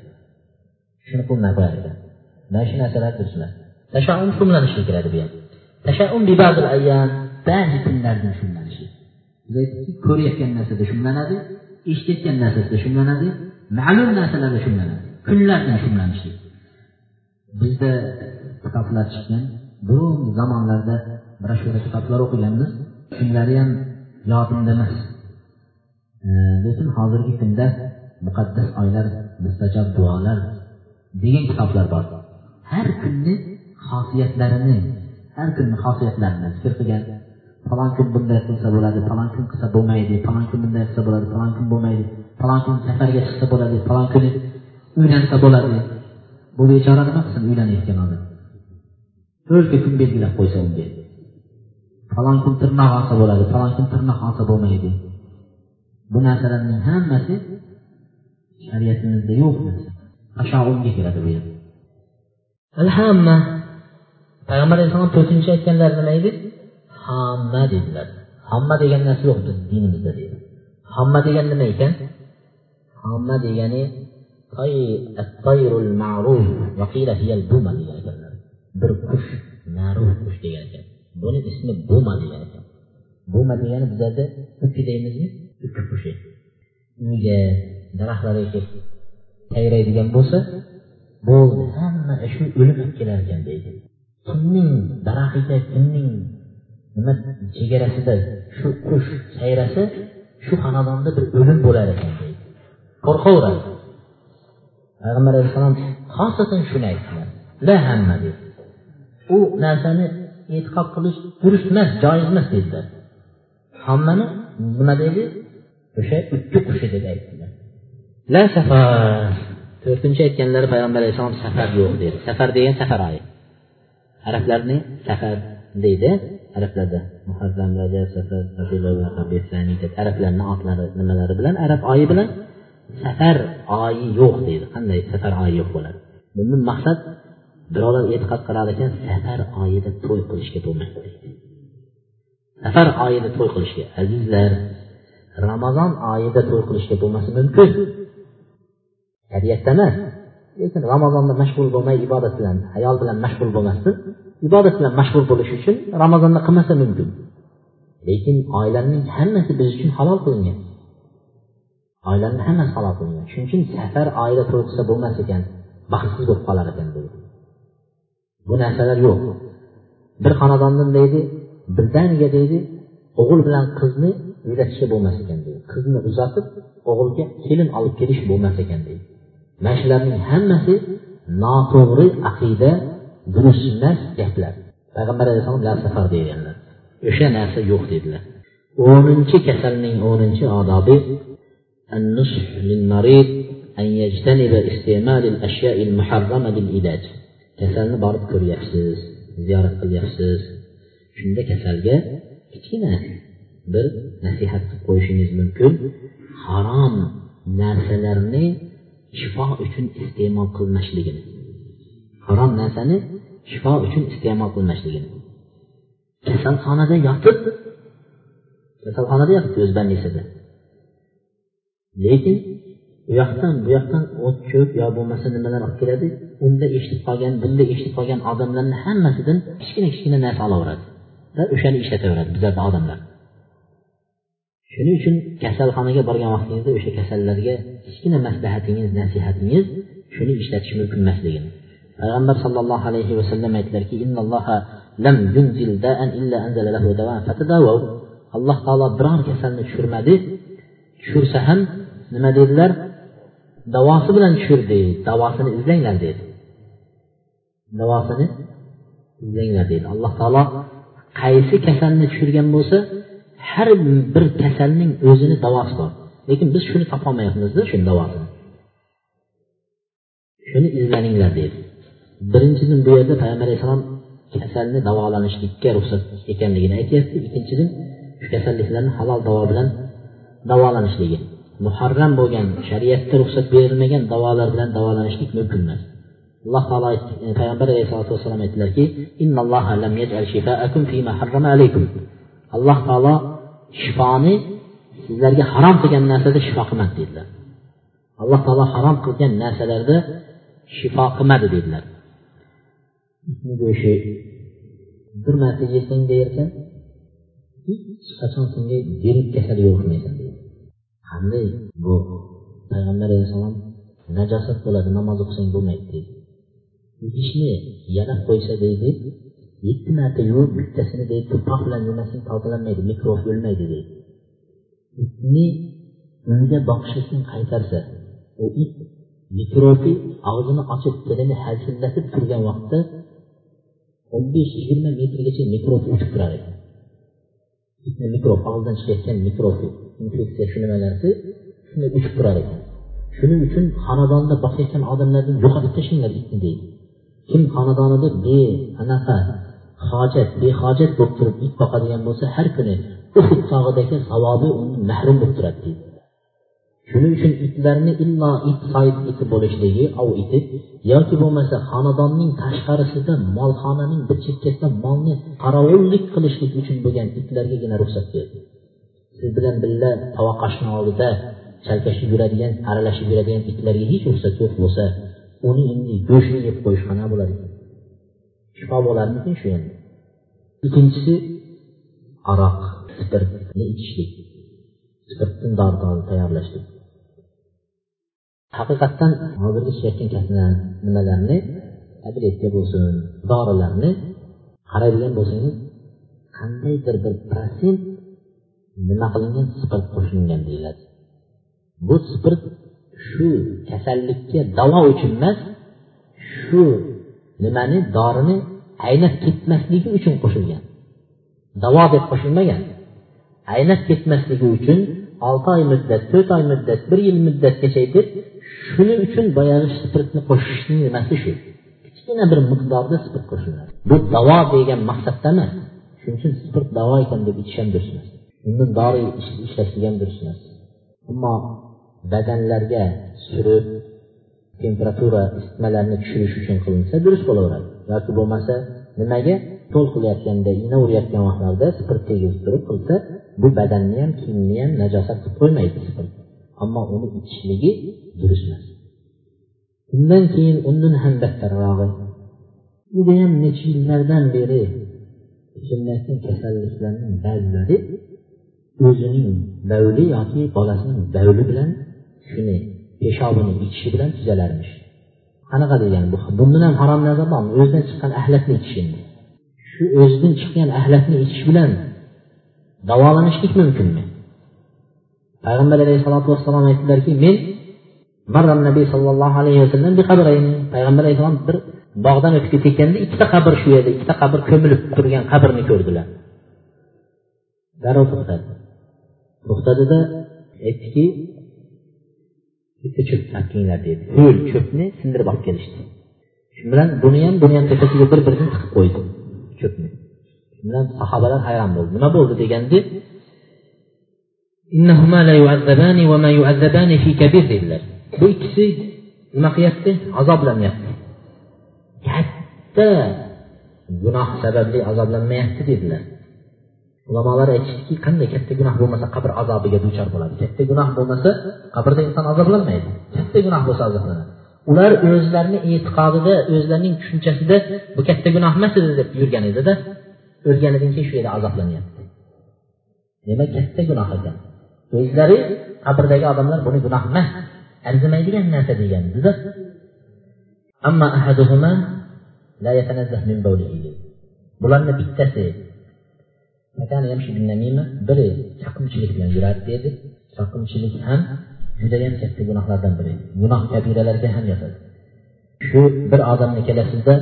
shuni qilmay qo'yar ekan. Mana shu narsalar durust emas tashaum shumlanishga kiradi bu ham tashaum ba'zi kunlarda shumlanishi biz aytdikki ko'rayotgan narsada shumlanadi eshitayotgan narsasida shumlanadi ma'lum narsalarda shumlanadi kunlardan shumlanishlik bizda kitoblar chiqqan. Burungi zamonlarda broshura kitoblar o'qiganmiz. Kunlari ham yodimda emas. Lekin hozirgi kunda muqaddas oylar mustajob duolar degan kitoblar bor. Har kunni xosiyatlarini har kunni xosiyatlarini zikr qilgan falon kun bunday qilsa bo'ladi falon kun qilsa bo'lmaydi falon kun bunday qilsa bo'ladi falon kun bo'lmaydi falon kun safarga chiqsa bo'ladi falon kuni uylansa bo'ladi. Bu bechora nima qilsin uylanayotgan odam? To'rtta kun belgilab qo'ysa unga. Falon kun tirnoq olsa bo'ladi falon kun tirnoq olsa bo'lmaydi.
Bu narsalarning hammasi shariatimizda yo'q narsa. Tashavvulga kiradi bu
ham. Payg'ambar alayhissalom to'rtinchi aytganlari nima edi hamma dedilar hamma degan narsa yo'q bizni dinimizda deydi. Hamma degan nima ekan? Hamma degani bir qush ma'ruf qush degan ekan. Buni ismi buma degan ekan. Buma degani bizlarda uki deymizmi? Uki qushi. Uyga daraxtlarga kelib sayraydigan bo'lsa bo'ldi hamma shu o'lim olib kelar ekan deydi. Kimning daraxtiga kimning nima chegarasida shu qush sayrasa shu xonadonda bir o'lim bo'lar ekan deydi qo'rqaveradi. Payg'ambar alayhissalom xosatan shuni aytdilar la hamma dedi. U narsani e'tiqod qilish durust emas joiz emas dedilar. Hammani nima deydi o'sha ikki qushi deb aytdilar. La safar to'rtinchi aytganlari payg'ambar alayhissalom safar yo'q dedi. Safar degan safar oyi arablarni safar deydi. Arablarda muharram rajab safar arablarni otlari nimalari bilan arab oyi bilan safar oyi yo'q deydi. Qanday safar oyi yo'q bo'ladi? Bundan maqsad birovlar e'tiqod qilar ekan safar oyida to'y qilishga bo'lmaydi safar oyida to'y qilishga azizlar ramazon oyida to'y qilishga bo'lmasi mumkin. Shariatda emas. Lekin ramazonda mashg'ul bo'lmay ibodat bilan ayol bilan mashg'ul bo'lmasdan ibodat bilan mashg'ul bo'lish uchun ramazonda qilmasa mumkin. Lekin oilaning hammasi biz uchun halol qilingan. Oilani hammasi halol qilingan. Shuning uchun safar oila to'g'risida bo'lmas ekan baxtsiz bo'lib qolar ekan deydi. Bu narsalar yo'q. Bir xonadondan deydi birdaniga deydi o'g'il bilan qizni uylatishga bo'lmas ekan deydi. Qizni uzatib o'g'ilga kelin olib kelish bo'lmas ekan deydi. mana shularning hammasi noto'g'ri aqida durust emas gaplar payg'ambar alayhissalom la safar deganlar o'sha narsa yo'q dedilar o'ninchi kasalning o'ninchi odobi النصح للمريض أن يجتنب استعمال الأشياء المحرمة للعلاج kasalni borib ko'ryapsiz ziyorat qilyapsiz shunda kasalga kichkina bir nasihat qilib qo'yishingiz mumkin harom narsalarni shifo uchun iste'mol qilmasligini harom narsani shifo uchun iste'mol qilmasligini kasalxonada yotib kasalxonada yotibdi o'z bannisida lekin u yoqdan bu yoqdan o't cho'p yo bo'lmasa nimalar olib keladi unda eshitib qolgan bunda eshitib qolgan odamlarni hammasidan kichkina kichkina narsa olaveradi va o'shani ishlataveradi bizarni odamlar shuning uchun kasalxonaga borgan vaqtingizda o'sha kasallarga kichkina maslahatingiz nasihatingiz shuni ishlatish mumkin emasligini. Payg'ambar sollallohu alayhi vasallam aytdilarki alloh taolo biror kasalni tushirmadi tushirsa ham nima dedilar? Davosi bilan tushirdi davosini izlanglar dedi. Davosini izlanglar deydi alloh taolo qaysi kasalni tushirgan bo'lsa har bir kasalning o'zini davosi bor. Lekin biz shuni topolmayapmizda shuni davosini shuni izlaninglar deydi. Birinchidan bu yerda payg'ambar alayhissalom kasalni davolanishlikka ruxsat ekanligini aytyapti. Ikkinchidan shu kasalliklarni halol davo bilan davolanishligi muharram bo'lgan shariatda ruxsat berilmagan davolar bilan davolanishlik mumkin emas. Alloh taolo e, payg'ambar alayhisalotu vassalom aytdilarki alloh taolo shifoni sizlarga harom qilgan narsada shifo qilmadi dedilar. Alloh taolo harom qilgan narsalarda shifo qilmadi dedilar. Go'shti bir marta yesang deyarkan hech qachon senga demak kasal yo'liqmaysan deydi. Qanday? Bu payg'ambar alayhissalom najosat bo'ladi namoz o'qisang bo'lmaydi deydi. Idishni yalab qo'ysa deydi yetti marta yuvib bittasini deydi tuproq bilan yemasang tozalanmaydi mikrob o'lmaydi deydi. Itni unga boqishlikdan qaytarsa u it mikrobi og'zini ochib tilini halsillatib turgan vaqtda o'n besh yigirma metrgacha mikrob uchib turar ekan itni mikrob og'zidan chiqayotgan mikrob infeksiya shu nimalarsi shunday uchib turar ekan shuning uchun xonadonda boqayotgan odamlardan yo'qotib tashlanglar itni deydi. Kim xonadonida beanaqa hojat behojat bo'lib turib it boqadigan bo'lsa har kuni uhud tog'idagi savobi undan mahrum bo'lib turadi. Deydi shuning uchun itlarni illo it soyib iti bo'lishligi ov iti yoki bo'lmasa xonadonning tashqarisida molxonaning bir chekkasida molni qorovullik qilishlik uchun bo'lgan itlargagina ruxsat berdi. Siz bilan birga tovoqoshni oldida chalkashib yuradigan aralashib yuradigan itlarga hech ruxsat yo'q bo'lsa uni endi go'shtini yeb qo'yish qanaqa bo'ladi. Ekan shifo shu endi. Ikkinchisi aroq spirtni ichishlik. Spirtdan dori tayyorlashlik. Haqiqatdan hozirgi ishlayotgan nimalarni tabletka bo'lsin dorilarni qaraydigan bo'lsangiz qandaydir bir protsent nima qilingan spirt qo'shilgan deyiladi. Bu spirt shu kasallikka davo uchun emas shu nimani dorini aynab ketmasligi uchun qo'shilgan. Davo deb qo'shilmagan. Aynab ketmasligi uchun olti oy muddat to'rt oy muddat bir yil muddatgacha deb shuning uchun boyagi spirtni qo'shishni nimasi shu? Kichkina bir miqdorda spirt qo'shiladi. Bu davo degan maqsadda emas. Shuning uchun spirt davo ekan deb ichish ham durust emas undan dori ishlashlik ham durust emas ammo badanlarga surib temperatura isitmalarni tushirish uchun qilinsa durust bo'laveradi. Yoki bo'lmasa nimaga to'l qilayotganda igna urayotgan vaqtlarda spirt tegizib turib qilsa bu badanni ham kiyimni ham najosat qilib qo'ymaydi spirt ammo uni ichishligi durust emas. Undan keyin undan ham battarrog'i. Judayam necha yillardan beri kechilayotgan kasalliklarning ba'zilari o'zining davli yoki bolasining davli bilan shuni peshobini ichishi bilan tuzalarmish qanaqa degani bu? Bundan ham harom narsa bormi o'zidan chiqqan ahlatni ichish endi. Shu o'zidan chiqqan ahlatni ichish bilan davolanishlik mumkinmi payg'ambar alayhisalotu vassalom aytdilarki men marram nabiy sollallohu alayhi vasallam payg'ambar alayhissalom bir bog'dan o'tib ketayotganda ikkita qabr shu yerda ikkita qabr ko'milib turgan qabrni ko'rdilar. Darrov to'xtadi. To'xtadida aytdiki bitta cho'p topkinglar dedi. Ho'l cho'pni sindirib olib kelishdi. Shu bilan buni ham buni ham tepasiga bir birini tiqib qo'ydi cho'pni. Bilan sahobalar hayron bo'ldi. Nima bo'ldi deganda bu ikkisi nima qilyapti? Azoblanyapti katta gunoh sababli azoblanmayapti dedilar ulamolar aytishdiki qanday katta gunoh bo'lmasa qabr azobiga duchor bo'ladi. Katta gunoh bo'lmasa qabrda inson azoblanmaydi katta gunoh bo'lsa azoblanadi ular o'zlarini e'tiqodida o'zlarining tushunchasida bu katta gunoh emas edi deb yurgan edida o'lganidan keyin shu yerda azoblanyapti. Demak katta gunoh ekan o'zlari qabrdagi odamlar buni gunoh emas arzimaydigan narsa degandida bularni bittasi biri chaqimchilik bilan yuradi dedi. Chaqimchilik ham judayam katta gunohlardan biri. Gunoh kabiralarga ham yotadi. Shu bir odamni kelasizda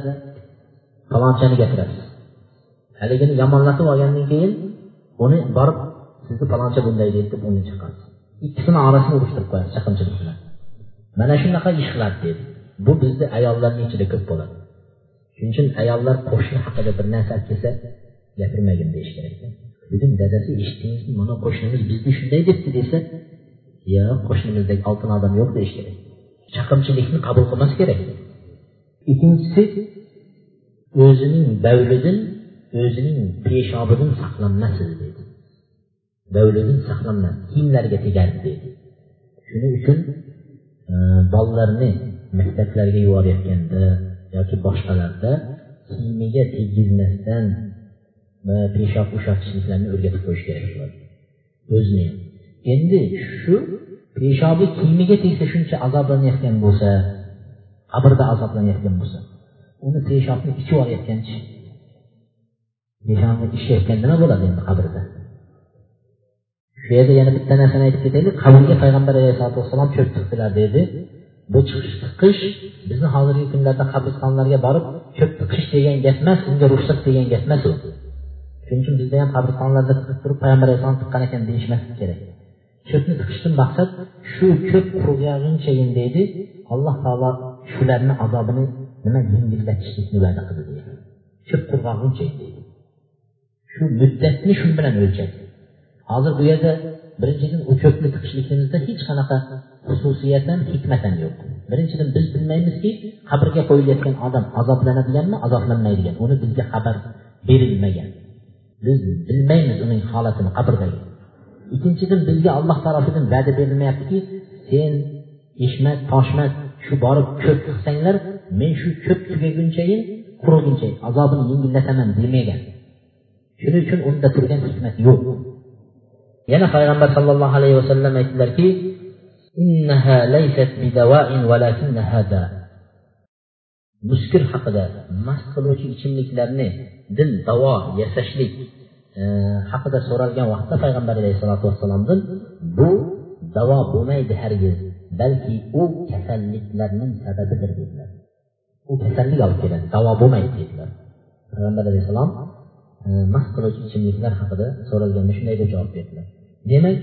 palonchani gapirasiz. Haligini yomonlatib olgandan keyin uni borib sizni faloncha bunday deydi deb uni chiqasiz ikkisini orasini urushtirib qo'yasiz chaqimchilik bilan. Mana shunaqa ish qiladi dedi. Bu bizni ayollarni ichida ko'p bo'ladi. Shuning uchun ayollar qo'shni haqida bir narsa kelsa gapirmagin deyish kerak bugun dadasi eshitdingizmi? Mana qo'shnimiz bizni shunday debdi desa. Yo'q qo'shnimizdagi oltin odam yo'q deyish kerak. Chaqimchilikni qabul qilmas kerak. Ikkinchisi o'zining davlidan o'zining peshobidan saqlanmasin dedi. Davlidan saqlanmas kiyimlarga tegardi? dedi. Shuning uchun e, bolalarni maktablarga yuborayotganda yoki boshqalarda kiyimiga tegizmasdan va peshob ushatishliklarni o'rgatib qo'yish kerak bo'ladi. O'zini. Endi shu peshobi kiyimiga tegsa shuncha azoblanayotgan bo'lsa qabrda azoblanayotgan bo'lsa uni peshobni ichib olayotganchi peshobni ichayotgan nima bo'ladi endi qabrda? Shu yerda yana bitta narsani aytib ketaylik. Qabrga payg'ambar alayhisalotu vassalom cho'p tiqdilar dedi. Bu chiqish tiqish bizni hozirgi kunlarda qabristonlarga borib cho'p tiqish degan gap emas unga ruxsat degan gap emas u. shuning uchun bizda ham qabristonlarda tiqib turib payg'ambar alayhissalom tiqqan ekan deyishmaslik kerak. Cho'pni tiqishdan maqsad shu cho'p qurg'agunchayin deydi. Alloh taolo shularni azobini nima yengillatishlikni va'da qildi deydi. Cho'p qurg'aguncha deydi. Shu muddatni shu bilan o'lchadi hozir bu yerda birinchidan u ko'pni tiqishligimizda hech qanaqa xususiyat ham hikmat ham yo'q. Birinchidan biz bilmaymizki qabrga qo'yilayotgan odam azoblanadiganmi azoblanmaydigan. Uni bizga xabar berilmagan. Biz bilmaymiz uning holatini qabrdagi ikkinchidan bizga alloh tarafidan va'da berilmayaptiki sen eshmat toshmat shu borib ko'p qilsanglar men shu ko'p tugagunchayin quriguncha azobini yengillataman demagan shuning uchun unda turgan hikmat yo'q. Yana payg'ambar sallallohu alayhi vasallam aytdilarki muskir haqida mast qiluvchi ichimliklarni dil davo yasashlik e, haqida so'ralgan vaqtda payg'ambar alayhissalotu vassalomdan bu davo bo'lmaydi hargiz balki u kasalliklarning sababidir dedilar. U kasallik olib keladi davo bo'lmaydi dedilar. Payg'ambar alayhissalom e, mast qiluvchi ichimliklar haqida so'ralganda shunday deb javob berdilar. Demak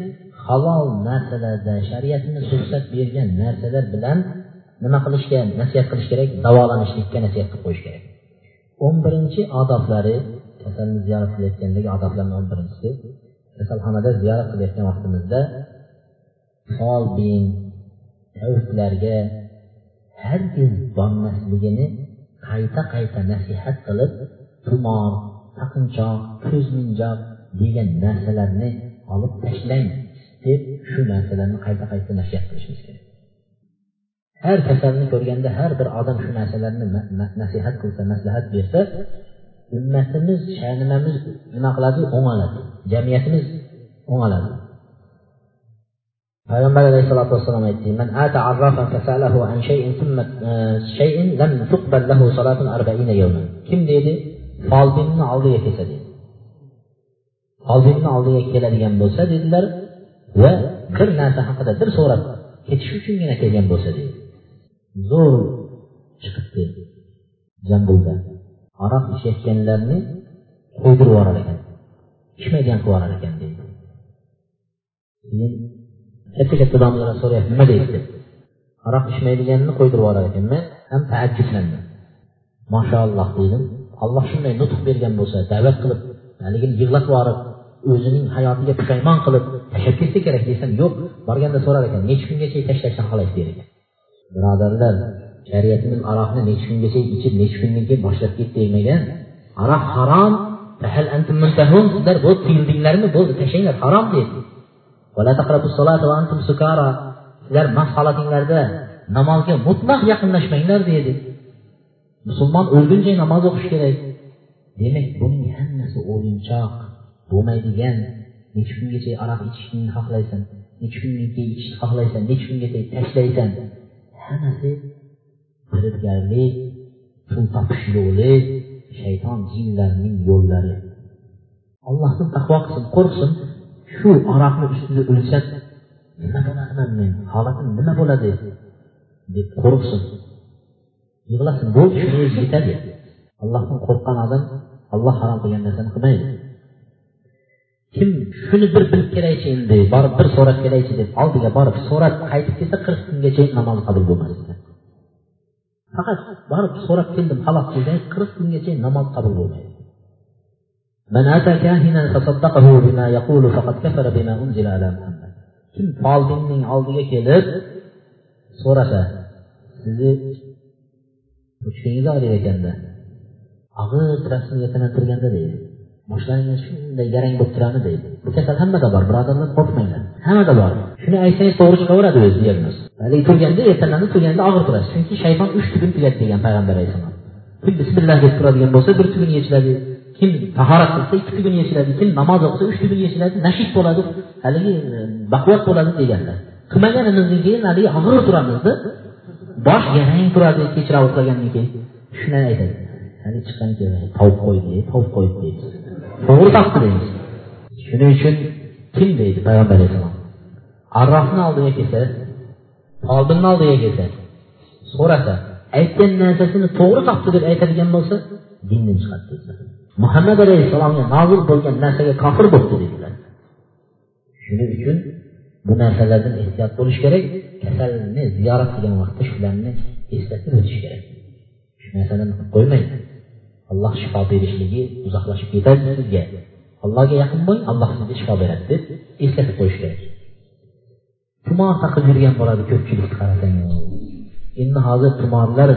halol narsalarda shariatimiz ruxsat bergan narsalar bilan nima qilishga nasihat qilish kerak? Davolanishlikka nasihat qilib qo'yish kerak. O'n birinchi odoblari kasalni ziyorat qilayotgandagi odoblarni o'n birinchisi kasalxonada ziyorat qilayotgan vaqtimizda folbin tavuklarga hargiz bormasligini qayta qayta nasihat qilib tumor taqinchoq ko'zminjoq degan narsalarni olib tashlang deb shu narsalarni qayta qayta nasihat qilishimiz kerak. Har kasalni ko'rganda har bir odam shu narsalarni nasihat qilsa maslahat bersa ummatimiz sha'nimamiz nima qiladi? O'ng'aladi. Jamiyatimiz o'ng'aladi. Payg'ambar alayhissalotu vassalom aytdikim an shay'in thumma e, shay'in lam tuqbal lahu kim deydi folbinni oldiga kelsa deydi folbinni oldiga keladigan bo'lsa dedilar va bir narsa haqida bir so'rab ketish uchungina kelgan bo'lsa deydi zo'r chiqibdi jambulda aroq ichayotganlarni qo'ydirib yuborar ekan. Ichmagan qilib yuborar ekan deydi. Keyin katta katta domlalar so'rayapti nima deydi? Deb aroq ichmaydiganni qo'ydirib yuborar ekan. Ham taajjublandim. Mashaalloh dedim. Alloh shunday nutq bergan bo'lsa da'vat qilib haligini yig'latib yuborib o'zining hayotiga pushaymon qilib tashlab ketsa kerak desam yo'q borganda so'rar ekan necha kungacha tashlashdan xohlaysiz der ekan. Birodarlar shariatimiz aroqni nechi kungacha ichib nechi kundan keyin boshlab ket demagan aroq harom sizlar bo'ldi tiyildinglarmi bo'ldi tashlanglar harom deydi. Sizlar mast holatinglarda namozga mutlaq yaqinlashmanglar deydi. Musulmon o'lguncha namoz o'qish kerak. Demak buning hammasi o'yinchoq bo'lmaydigan nechi kungacha aroq ichishni xohlaysan nechi kundan keyin ichishni xohlaysan nechi kungacha tashlaysan. Hammasi firibgarlik pul topish yo'li shayton jinlarning yo'llari. Allohdan taqvo qilsin qo'rqsin shu aroqni ustida o'lsa nima bo'larman men? Holatim nima bo'ladi? deb qo'rqsin. Yig'lasin bo'ldi shu o'zi yetadi allohdan qo'rqqan odam alloh harom qilgan narsani qilmaydi. Kim shuni bir bilib kelaychi endi borib bir so'rab kelaychi deb oldiga borib so'rab qaytib kelsa qirq kungacha namoz qabul bo'lmasdi. Faqat borib so'rab keldim xolos degan qirq kungacha namoz qabul bo'lmaydi. Kim folbinning oldiga kelib so'rasa sizni uchingiz og'rir ekanda. Og'ir rasmga tinantirganda deydi. Boshlaringiz shunday garang bo'lib turadi deydi. Bu kasal hammada bor birodarlar qo'rqmanglar. Hammada bor. Shuni aytsangiz to'g'ri chiqaveradi o'zi diagnoz haligi turganda ertalanib turganda og'ir turadi. Chunki shayton uch tugun tugadi degan payg'ambar alayhissalom. Kim bismillah deb turadigan bo'lsa bir tugun yechiladi. Kim tahorat qilsa ikki tugun yechiladi. Kim namoz o'qisa uch tugun yechiladi. Nashid bo'ladi haligi e, baquvvat bo'ladi deganlar. Qilmaganimizdan keyin haligi og'ir turamizda. Bosh garang turadi kechroq uxlagandan keyin. Shuni aytadi. Hali chiqqan tovuq qo'ydi tovuq qo'ydi deydi. To'g'ri topdi deymiz shuning uchun kim deydi payg'ambar alayhissalom. Arrofni oldiga kelsa folbinni oldiga kelsa so'rasa aytgan narsasini to'g'ri topdi deb aytadigan bo'lsa dindan chiqadi dedilar. Muhammad alayhissalomga nozil bo'lgan narsaga kofir bo'libdi dedilar. Shuning uchun bu narsalardan ehtiyot bo'lish kerak kasalni ziyorat qilgan vaqtda shularni eslatib o'tish kerak. Shu narsalarni qilib qo'ymang. Alloh shifo berishligi uzoqlashib ketadi sizga.
Allohga yaqin bo'ling alloh sizga shifo beradi deb eslatib qo'yish kerak. Tumor taqib yurgan bo'ladi ko'pchilikni qarasangiz endi hozir tumorlar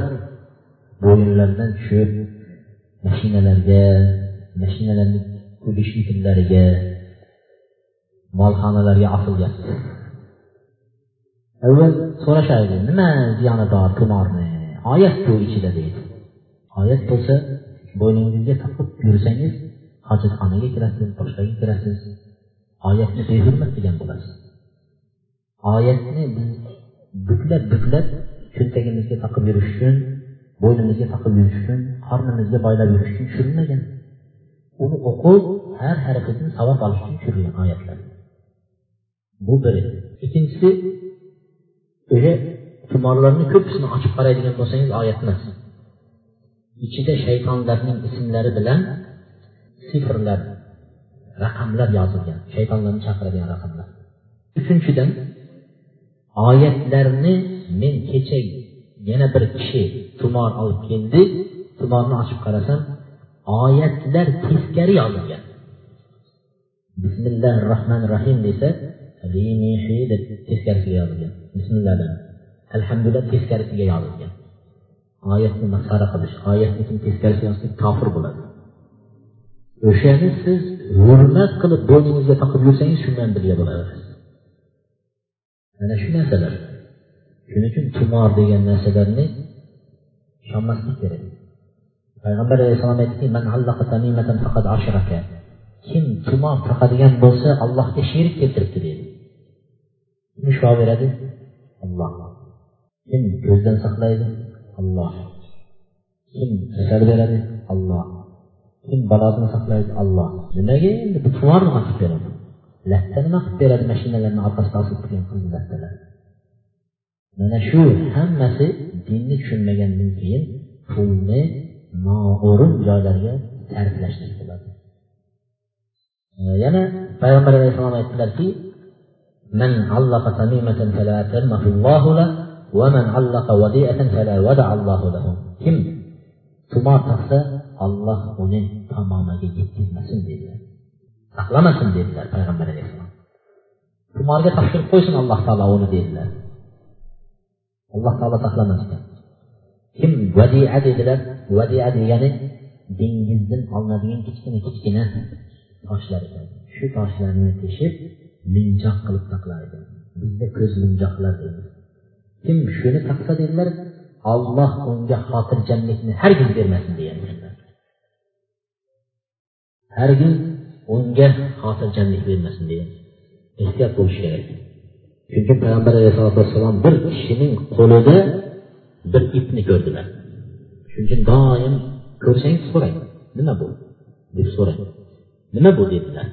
bo'yinlaridan tushib mashinalarga mashinalarni двигательlariga molxonalarga osilyapti avval so'rashadi nima ziyoni bor tumorni oyatku ichida deydi. Oyat bo'lsa bo'yningizga taqib yursangiz hojatxonaga kirasiz boshqaga kirasiz. Oyatni behurmat qilgan bo'lasiz. Oyatni biz buklab buklab cho'ntagimizga taqib yurish uchun bo'ynimizga taqib yurish uchun qornimizga boylab yurish uchun tushirilmagan. Uni o'qib har harakatini savob olish uchun tushirilgan oyatlar. Bu biri. Ikkinchisi o'sha tumorlarni ko'pisini ochib qaraydigan bo'lsangiz oyat emas. İchida shaytonlarning ismlari bilan sifrlar raqamlar yozilgan shaytonlarni chaqiradigan raqamlar uchinchidan oyatlarni men kecha yana bir kishi tumor olib keldi tumorni ochib qarasam oyatlar teskari yozilgan bismillahi rohmanir rohim desa deb teskarisiga yozilgan bismillah alhamdulillah teskarisiga yozilgan oyatni masxara qilish oyatni kim teskarisiga yozsa kofir bo'ladi. O'shani siz hurmat qilib bo'yningizga taqib yursangiz shundan birga bo'laverasiz mana shu narsalar. Shuning uchun tumor degan narsalarni ishonmaslik kerak. Payg'ambar alayhissalom aytdiki kim tumor taqadigan bo'lsa allohga sherik keltiribdi deydi. Kim shifo beradi? Olloh kim ko'zdan saqlaydi? olloh kim kasal beradi olloh kim balosini saqlaydi olloh nimaga endi bu tumor nima qilib beradi latta nima qilib beradi mashinalarni orqasida osib turgan qizil lattalar mana shu hammasi dinni tushunmagandan keyin pulni noo'rin joylarga sarflashlik bo'ladi yana payg'ambar alayhissalom aytdilarki من علق تميمة فلا تمه الله له ومن علق وديئة فلا ودع الله له kim tumor taqsa olloh uni tamomiga yetkazmasin dedilar saqlamasin dedilar payg'ambar alayhissalom tumorga topshirib qo'ysin alloh taolo uni dedilar alloh taolo saqlamas ekan kim vadia dedilar vadia degani dengizdan olinadigan kichkina kichkina toshlar ekan shu toshlarni teshib minjoq qilib saqlaydi bizda ko'z minjoqlar deymiz kim shuni taqsa dedilar olloh unga xotirjamlikni hargiz bermasin degan hargiz unga xotirjamlik bermasin degan ehtiyot bo'lish kerak. Chunki payg'ambar alayhisalotu vassalom bir kishining qo'lida bir ipni ko'rdilar. Shuning uchun doim ko'rsangiz so'rang nima bu? deb so'rang. Nima bu? dedilar.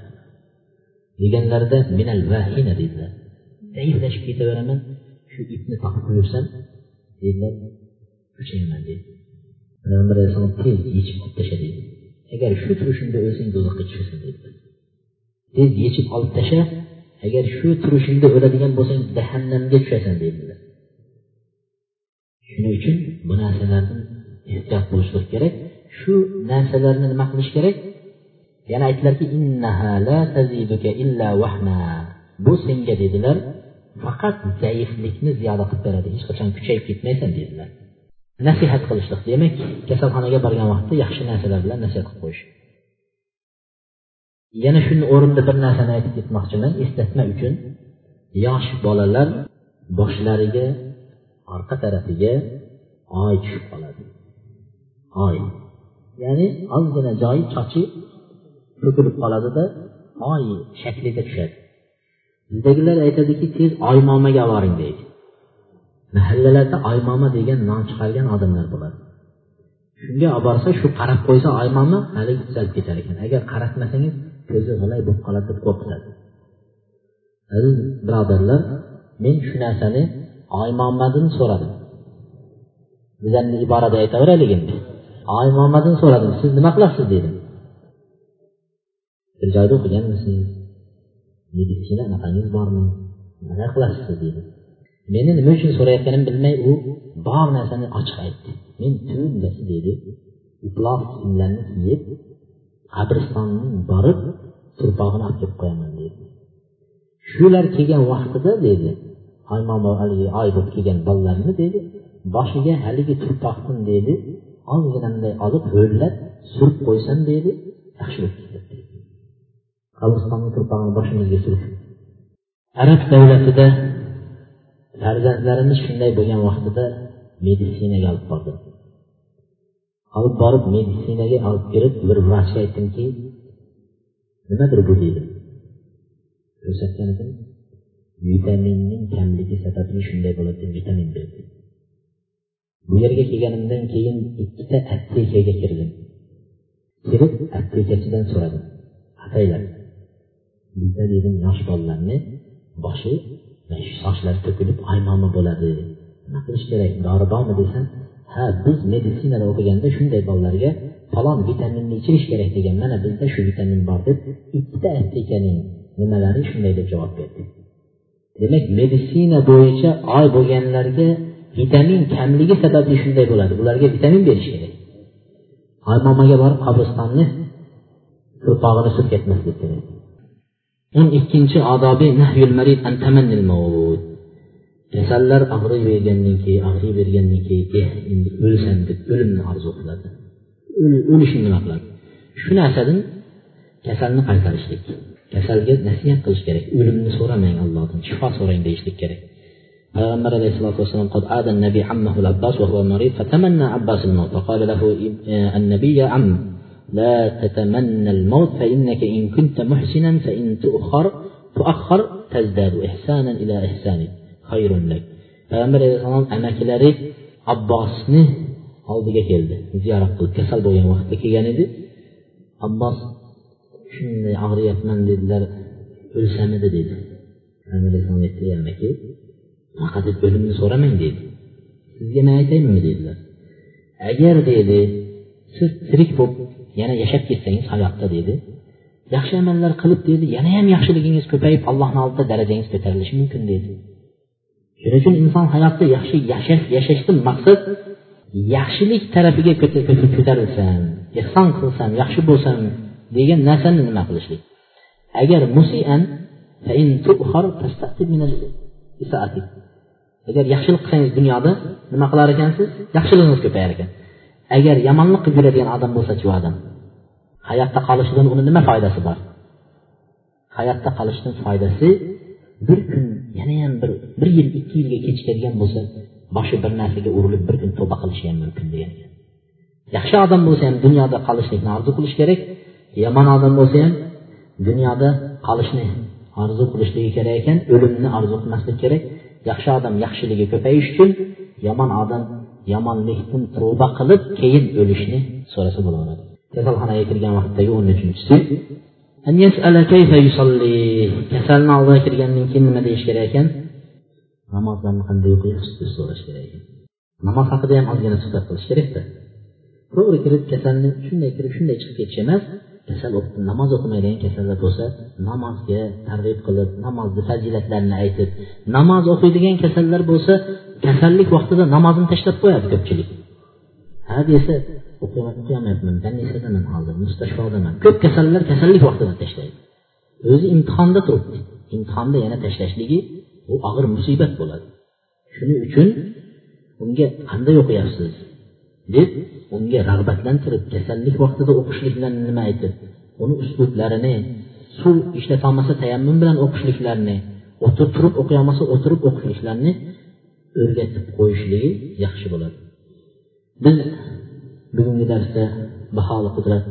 Deganlarida minal vahina dedilar. Zaiflashib ketaveraman. Shu ipni topib yursam dedilar kuchayman dedi payg'ambar alayhissalom tez yechib olib tasha dedi agar shu turishingda o'lsang do'zaxga tushasan dedilar tez yechib olib tasha agar shu turishingda o'ladigan bo'lsang jahannamga tushasan dedilar shuning uchun bu narsalardan ehtiyot bo'lishlik kerak shu narsalarni nima qilish kerak yana aytdilarki bu senga dedilar faqat zaiflikni ziyoda qilib beradi hech qachon kuchayib ketmaysan dedilar nasihat qilishlik demak kasalxonaga borgan vaqtda yaxshi narsalar bilan nasihat qilib qo'yish yana shuni o'rinda bir narsani aytib ketmoqchiman eslatma uchun yosh bolalar boshlariga orqa tarafiga oy tushib qoladi oy ya'ni ozgina joyi chochi to'kilib qoladida oy shaklida tushadi bizdagilar aytadiki tez oymomaga boring deydi. Mahallalarda oymoma degan nom chiqargan odamlar bo'ladi. Shunga olib borsa shu qarab qo'ysa oymoma haligi tuzalib ketar ekan. Agar qaratmasangiz ko'zi g'ilay bo'lib qoladi deb qo'rqitadi. Aziz birodarlar men shu narsani oymomadan so'radim. Bizani iborada aytaveraylik endi. Oymomadan so'radim. Siz nima qilasiz dedim. Bir joyda o'qiganmisiz? Meditsina anaqangiz bormi? Nima qilasiz deydi dedi. Meni nima uchun so'rayotganimni bilmay u bor narsani ochiq aytdi. Men tundasi dedi. Iflos kiyimlarni kiyib qabristonga borib
turpog'ini olib kelib qo'yaman deydi shular kelgan vaqtida deydi haligi oy bo'lib kelgan bolalarni deydi boshiga haligi turpoqni deydi ozginanday olib ho'llab surib qo'ysam deydi yaxshi bo'lib ketadi qabristonni turpog'ini boshimizga surib arab davlatida farzandlarimiz shunday bo'lgan vaqtida meditsinaga olib bordim olib borib meditsinaga olib kirib bir vrachga aytdimki nimadir bu deydi. Ko'rsatgan edim vitaminning kamligi sababli shunday bo'ladi deb vitamin berdi bu yerga kelganimdan keyin ikkita aptekaga kirdim. Kirib aptekachidan so'radim. Ataylar bizda dedim yosh bolalarni boshi sochlari to'kilib aymomi bo'ladi? Nima qilish kerak? Dori bormi desam ha biz meditsinada o'qiganda shunday bolalarga falon vitaminni ichirish kerak degan mana bizda shu vitamin bor deb ikkita aptekaning nimalari shunday deb javob berdi. Demak meditsina bo'yicha oy bo'lganlarga vitamin kamligi sababli shunday bo'ladi. Ularga vitamin berish kerak. Aymomaga borib qabristonni turpog'ini surib ketmaslik kerak o'n ikkinchi odobi nahyul marid an tamannil mavud kasallar og'riyvergandan keyin og'riyvergandan keyin eh endi o'lsam deb o'limni orzu qiladi o'lishni nima qiladi shu narsadan kasalni qaytarishlik kasalga nasihat qilish kerak o'limni so'ramang allohdan shifo so'rang deyishlik kerak payg'ambar alayhisalotu vassalom قد عاد النبي عمه العباس وهو مريض فتمنى عباس الموت فقال له النبي يا عم لا تتمنى الموت فإنك إن كنت محسنا فإن تؤخر تؤخر تزداد إحسانا إلى إحسانك خير لك payg'ambar alayhissalom amakilari abbosni oldiga keldi ziyorat qilib kasal bo'lgan vaqtda kelgan edi abbos shunday og'riyapman dedilar o'lsamidi dedi payg'ambar alayhissalom aytdi ey amaki unaqa deb o'limni so'ramang dedi sizga man aytaymi dedilar agar dedi siz tirik bo'lib yana yashab ketsangiz hayotda dedi. Yaxshi amallar qilib dedi. Yana ham yaxshiligingiz ko'payib allohni oldida darajangiz ko'tarilishi mumkin dedi. Shuning uchun inson hayotda yaxshi yashash yashashdan maqsad yaxshilik tarafiga ko'tarilsam ehson qilsam yaxshi bo'lsam degan narsani nima qilishlik? Agar musian agar yaxshilik qilsangiz dunyoda nima qilar ekansiz? Yaxshiligingiz ko'payar ekan. Agar yomonlik qilib yuradigan odam bo'lsachi u odam hayotda qolishidan uni nima foydasi bor? Hayotda qolishdan foydasi bir kun yanayam bir bir yil ikki yilga kechikadigan bo'lsa boshi bir narsaga urilib bir kun tavba qilishi ham mumkin degan. Yaxshi odam bo'lsa ham dunyoda qolishlikni orzu qilish kerak yomon odam bo'lsa ham dunyoda qolishni orzu qilishligi kerak ekan o'limni orzu qilmaslik kerak. Yaxshi odam yaxshiligi ko'payish uchun yomon odam yomonlikdan tavba qilib keyin o'lishni so'rasa bo'laveradi. Kasalxonaga kirgan vaqtdagi o'n uchinchisi kasalni oldiga kirgandan keyin nima deyish kerak ekan? Namozlarni qanday o'qiyapsiz deb so'rash kerak ekan. Namoz haqida ham ozgina suhbat qilish kerakda. To'g'ri kirib kasalni shunday kirib shunday chiqib ketish emas. Kasal namoz o'qimaydigan kasallar bo'lsa namozga targ'ib qilib namozni fazilatlarini aytib namoz o'qiydigan kasallar bo'lsa kasallik vaqtida namozni tashlab qo'yadi ko'pchilik ha desa o'qiyolmayapman больницadaman hozir mustashfodaman ko'p kasallar kasallik vaqtida tashlaydi o'zi imtihonda turibdi imtihonda yana tashlashligi bu og'ir musibat bo'ladi shuning uchun unga qanday o'qiyapsiz deb unga rag'batlantirib kasallik vaqtida o'qishliklarini nima aytib uni uslublarini suv ishlatolmasa tayammum bilan o'qishliklarini o'tirib turib o'qiy o'tirib o'qishliklarini o'rgatib qo'yishligi yaxshi bo'ladi. Biz bugungi darsda baholi qudrat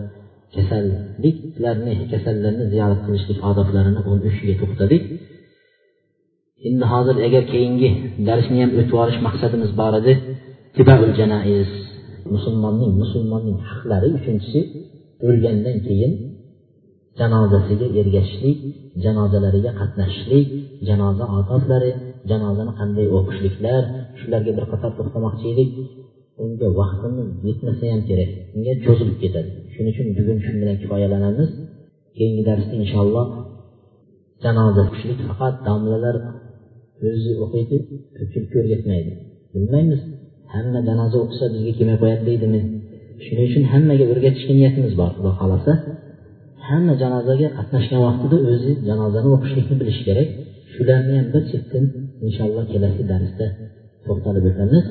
kasalliklarni kasallarni ziyorat qilishlik odoblarini o'n uchiga to'xtadik. Endi hozir agar keyingi darsni ham o'tib olish maqsadimiz bor edi tibaul janaiz musulmonning musulmonning haqlari uchinchisi o'lgandan keyin janozasiga ergashishlik janozalariga qatnashishlik janoza odoblari janozani qanday o'qishliklar shularga bir qator to'xtamoqchi edik unga vaqtimiz yetmasa ham kerak. Unga cho'zilib ketadi. Shuning uchun bugun shu bilan kifoyalanamiz. Keyingi darsda inshaalloh janoza o'qishlik faqat domlalar o'zi o'qiydi ko'pchilikka o'rgatmaydi bilmaymiz hamma janoza o'qisa bizga kelmay qo'yadi deydimi shuning uchun hammaga o'rgatishga niyatimiz bor. Xudo xohlasa hamma janozaga qatnashgan vaqtida o'zi janozani o'qishlikni bilishi kerak. shularni ham bir chetdan inshaalloh kelasi darsda to'xtalib o'tamiz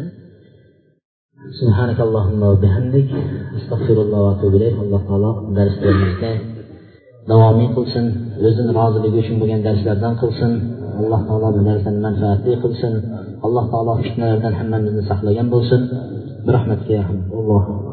سبحانك اللهم وبحمدك استغفر الله واتوب اليك alloh taolo darslarimizni davomiy qilsin o'zini roziligi uchun bo'lgan darslardan qilsin alloh taolo bu narsani manfaatli qilsin alloh taolo fitnalardan hammamizni saqlagan bo'lsin برحمتك يا رب الله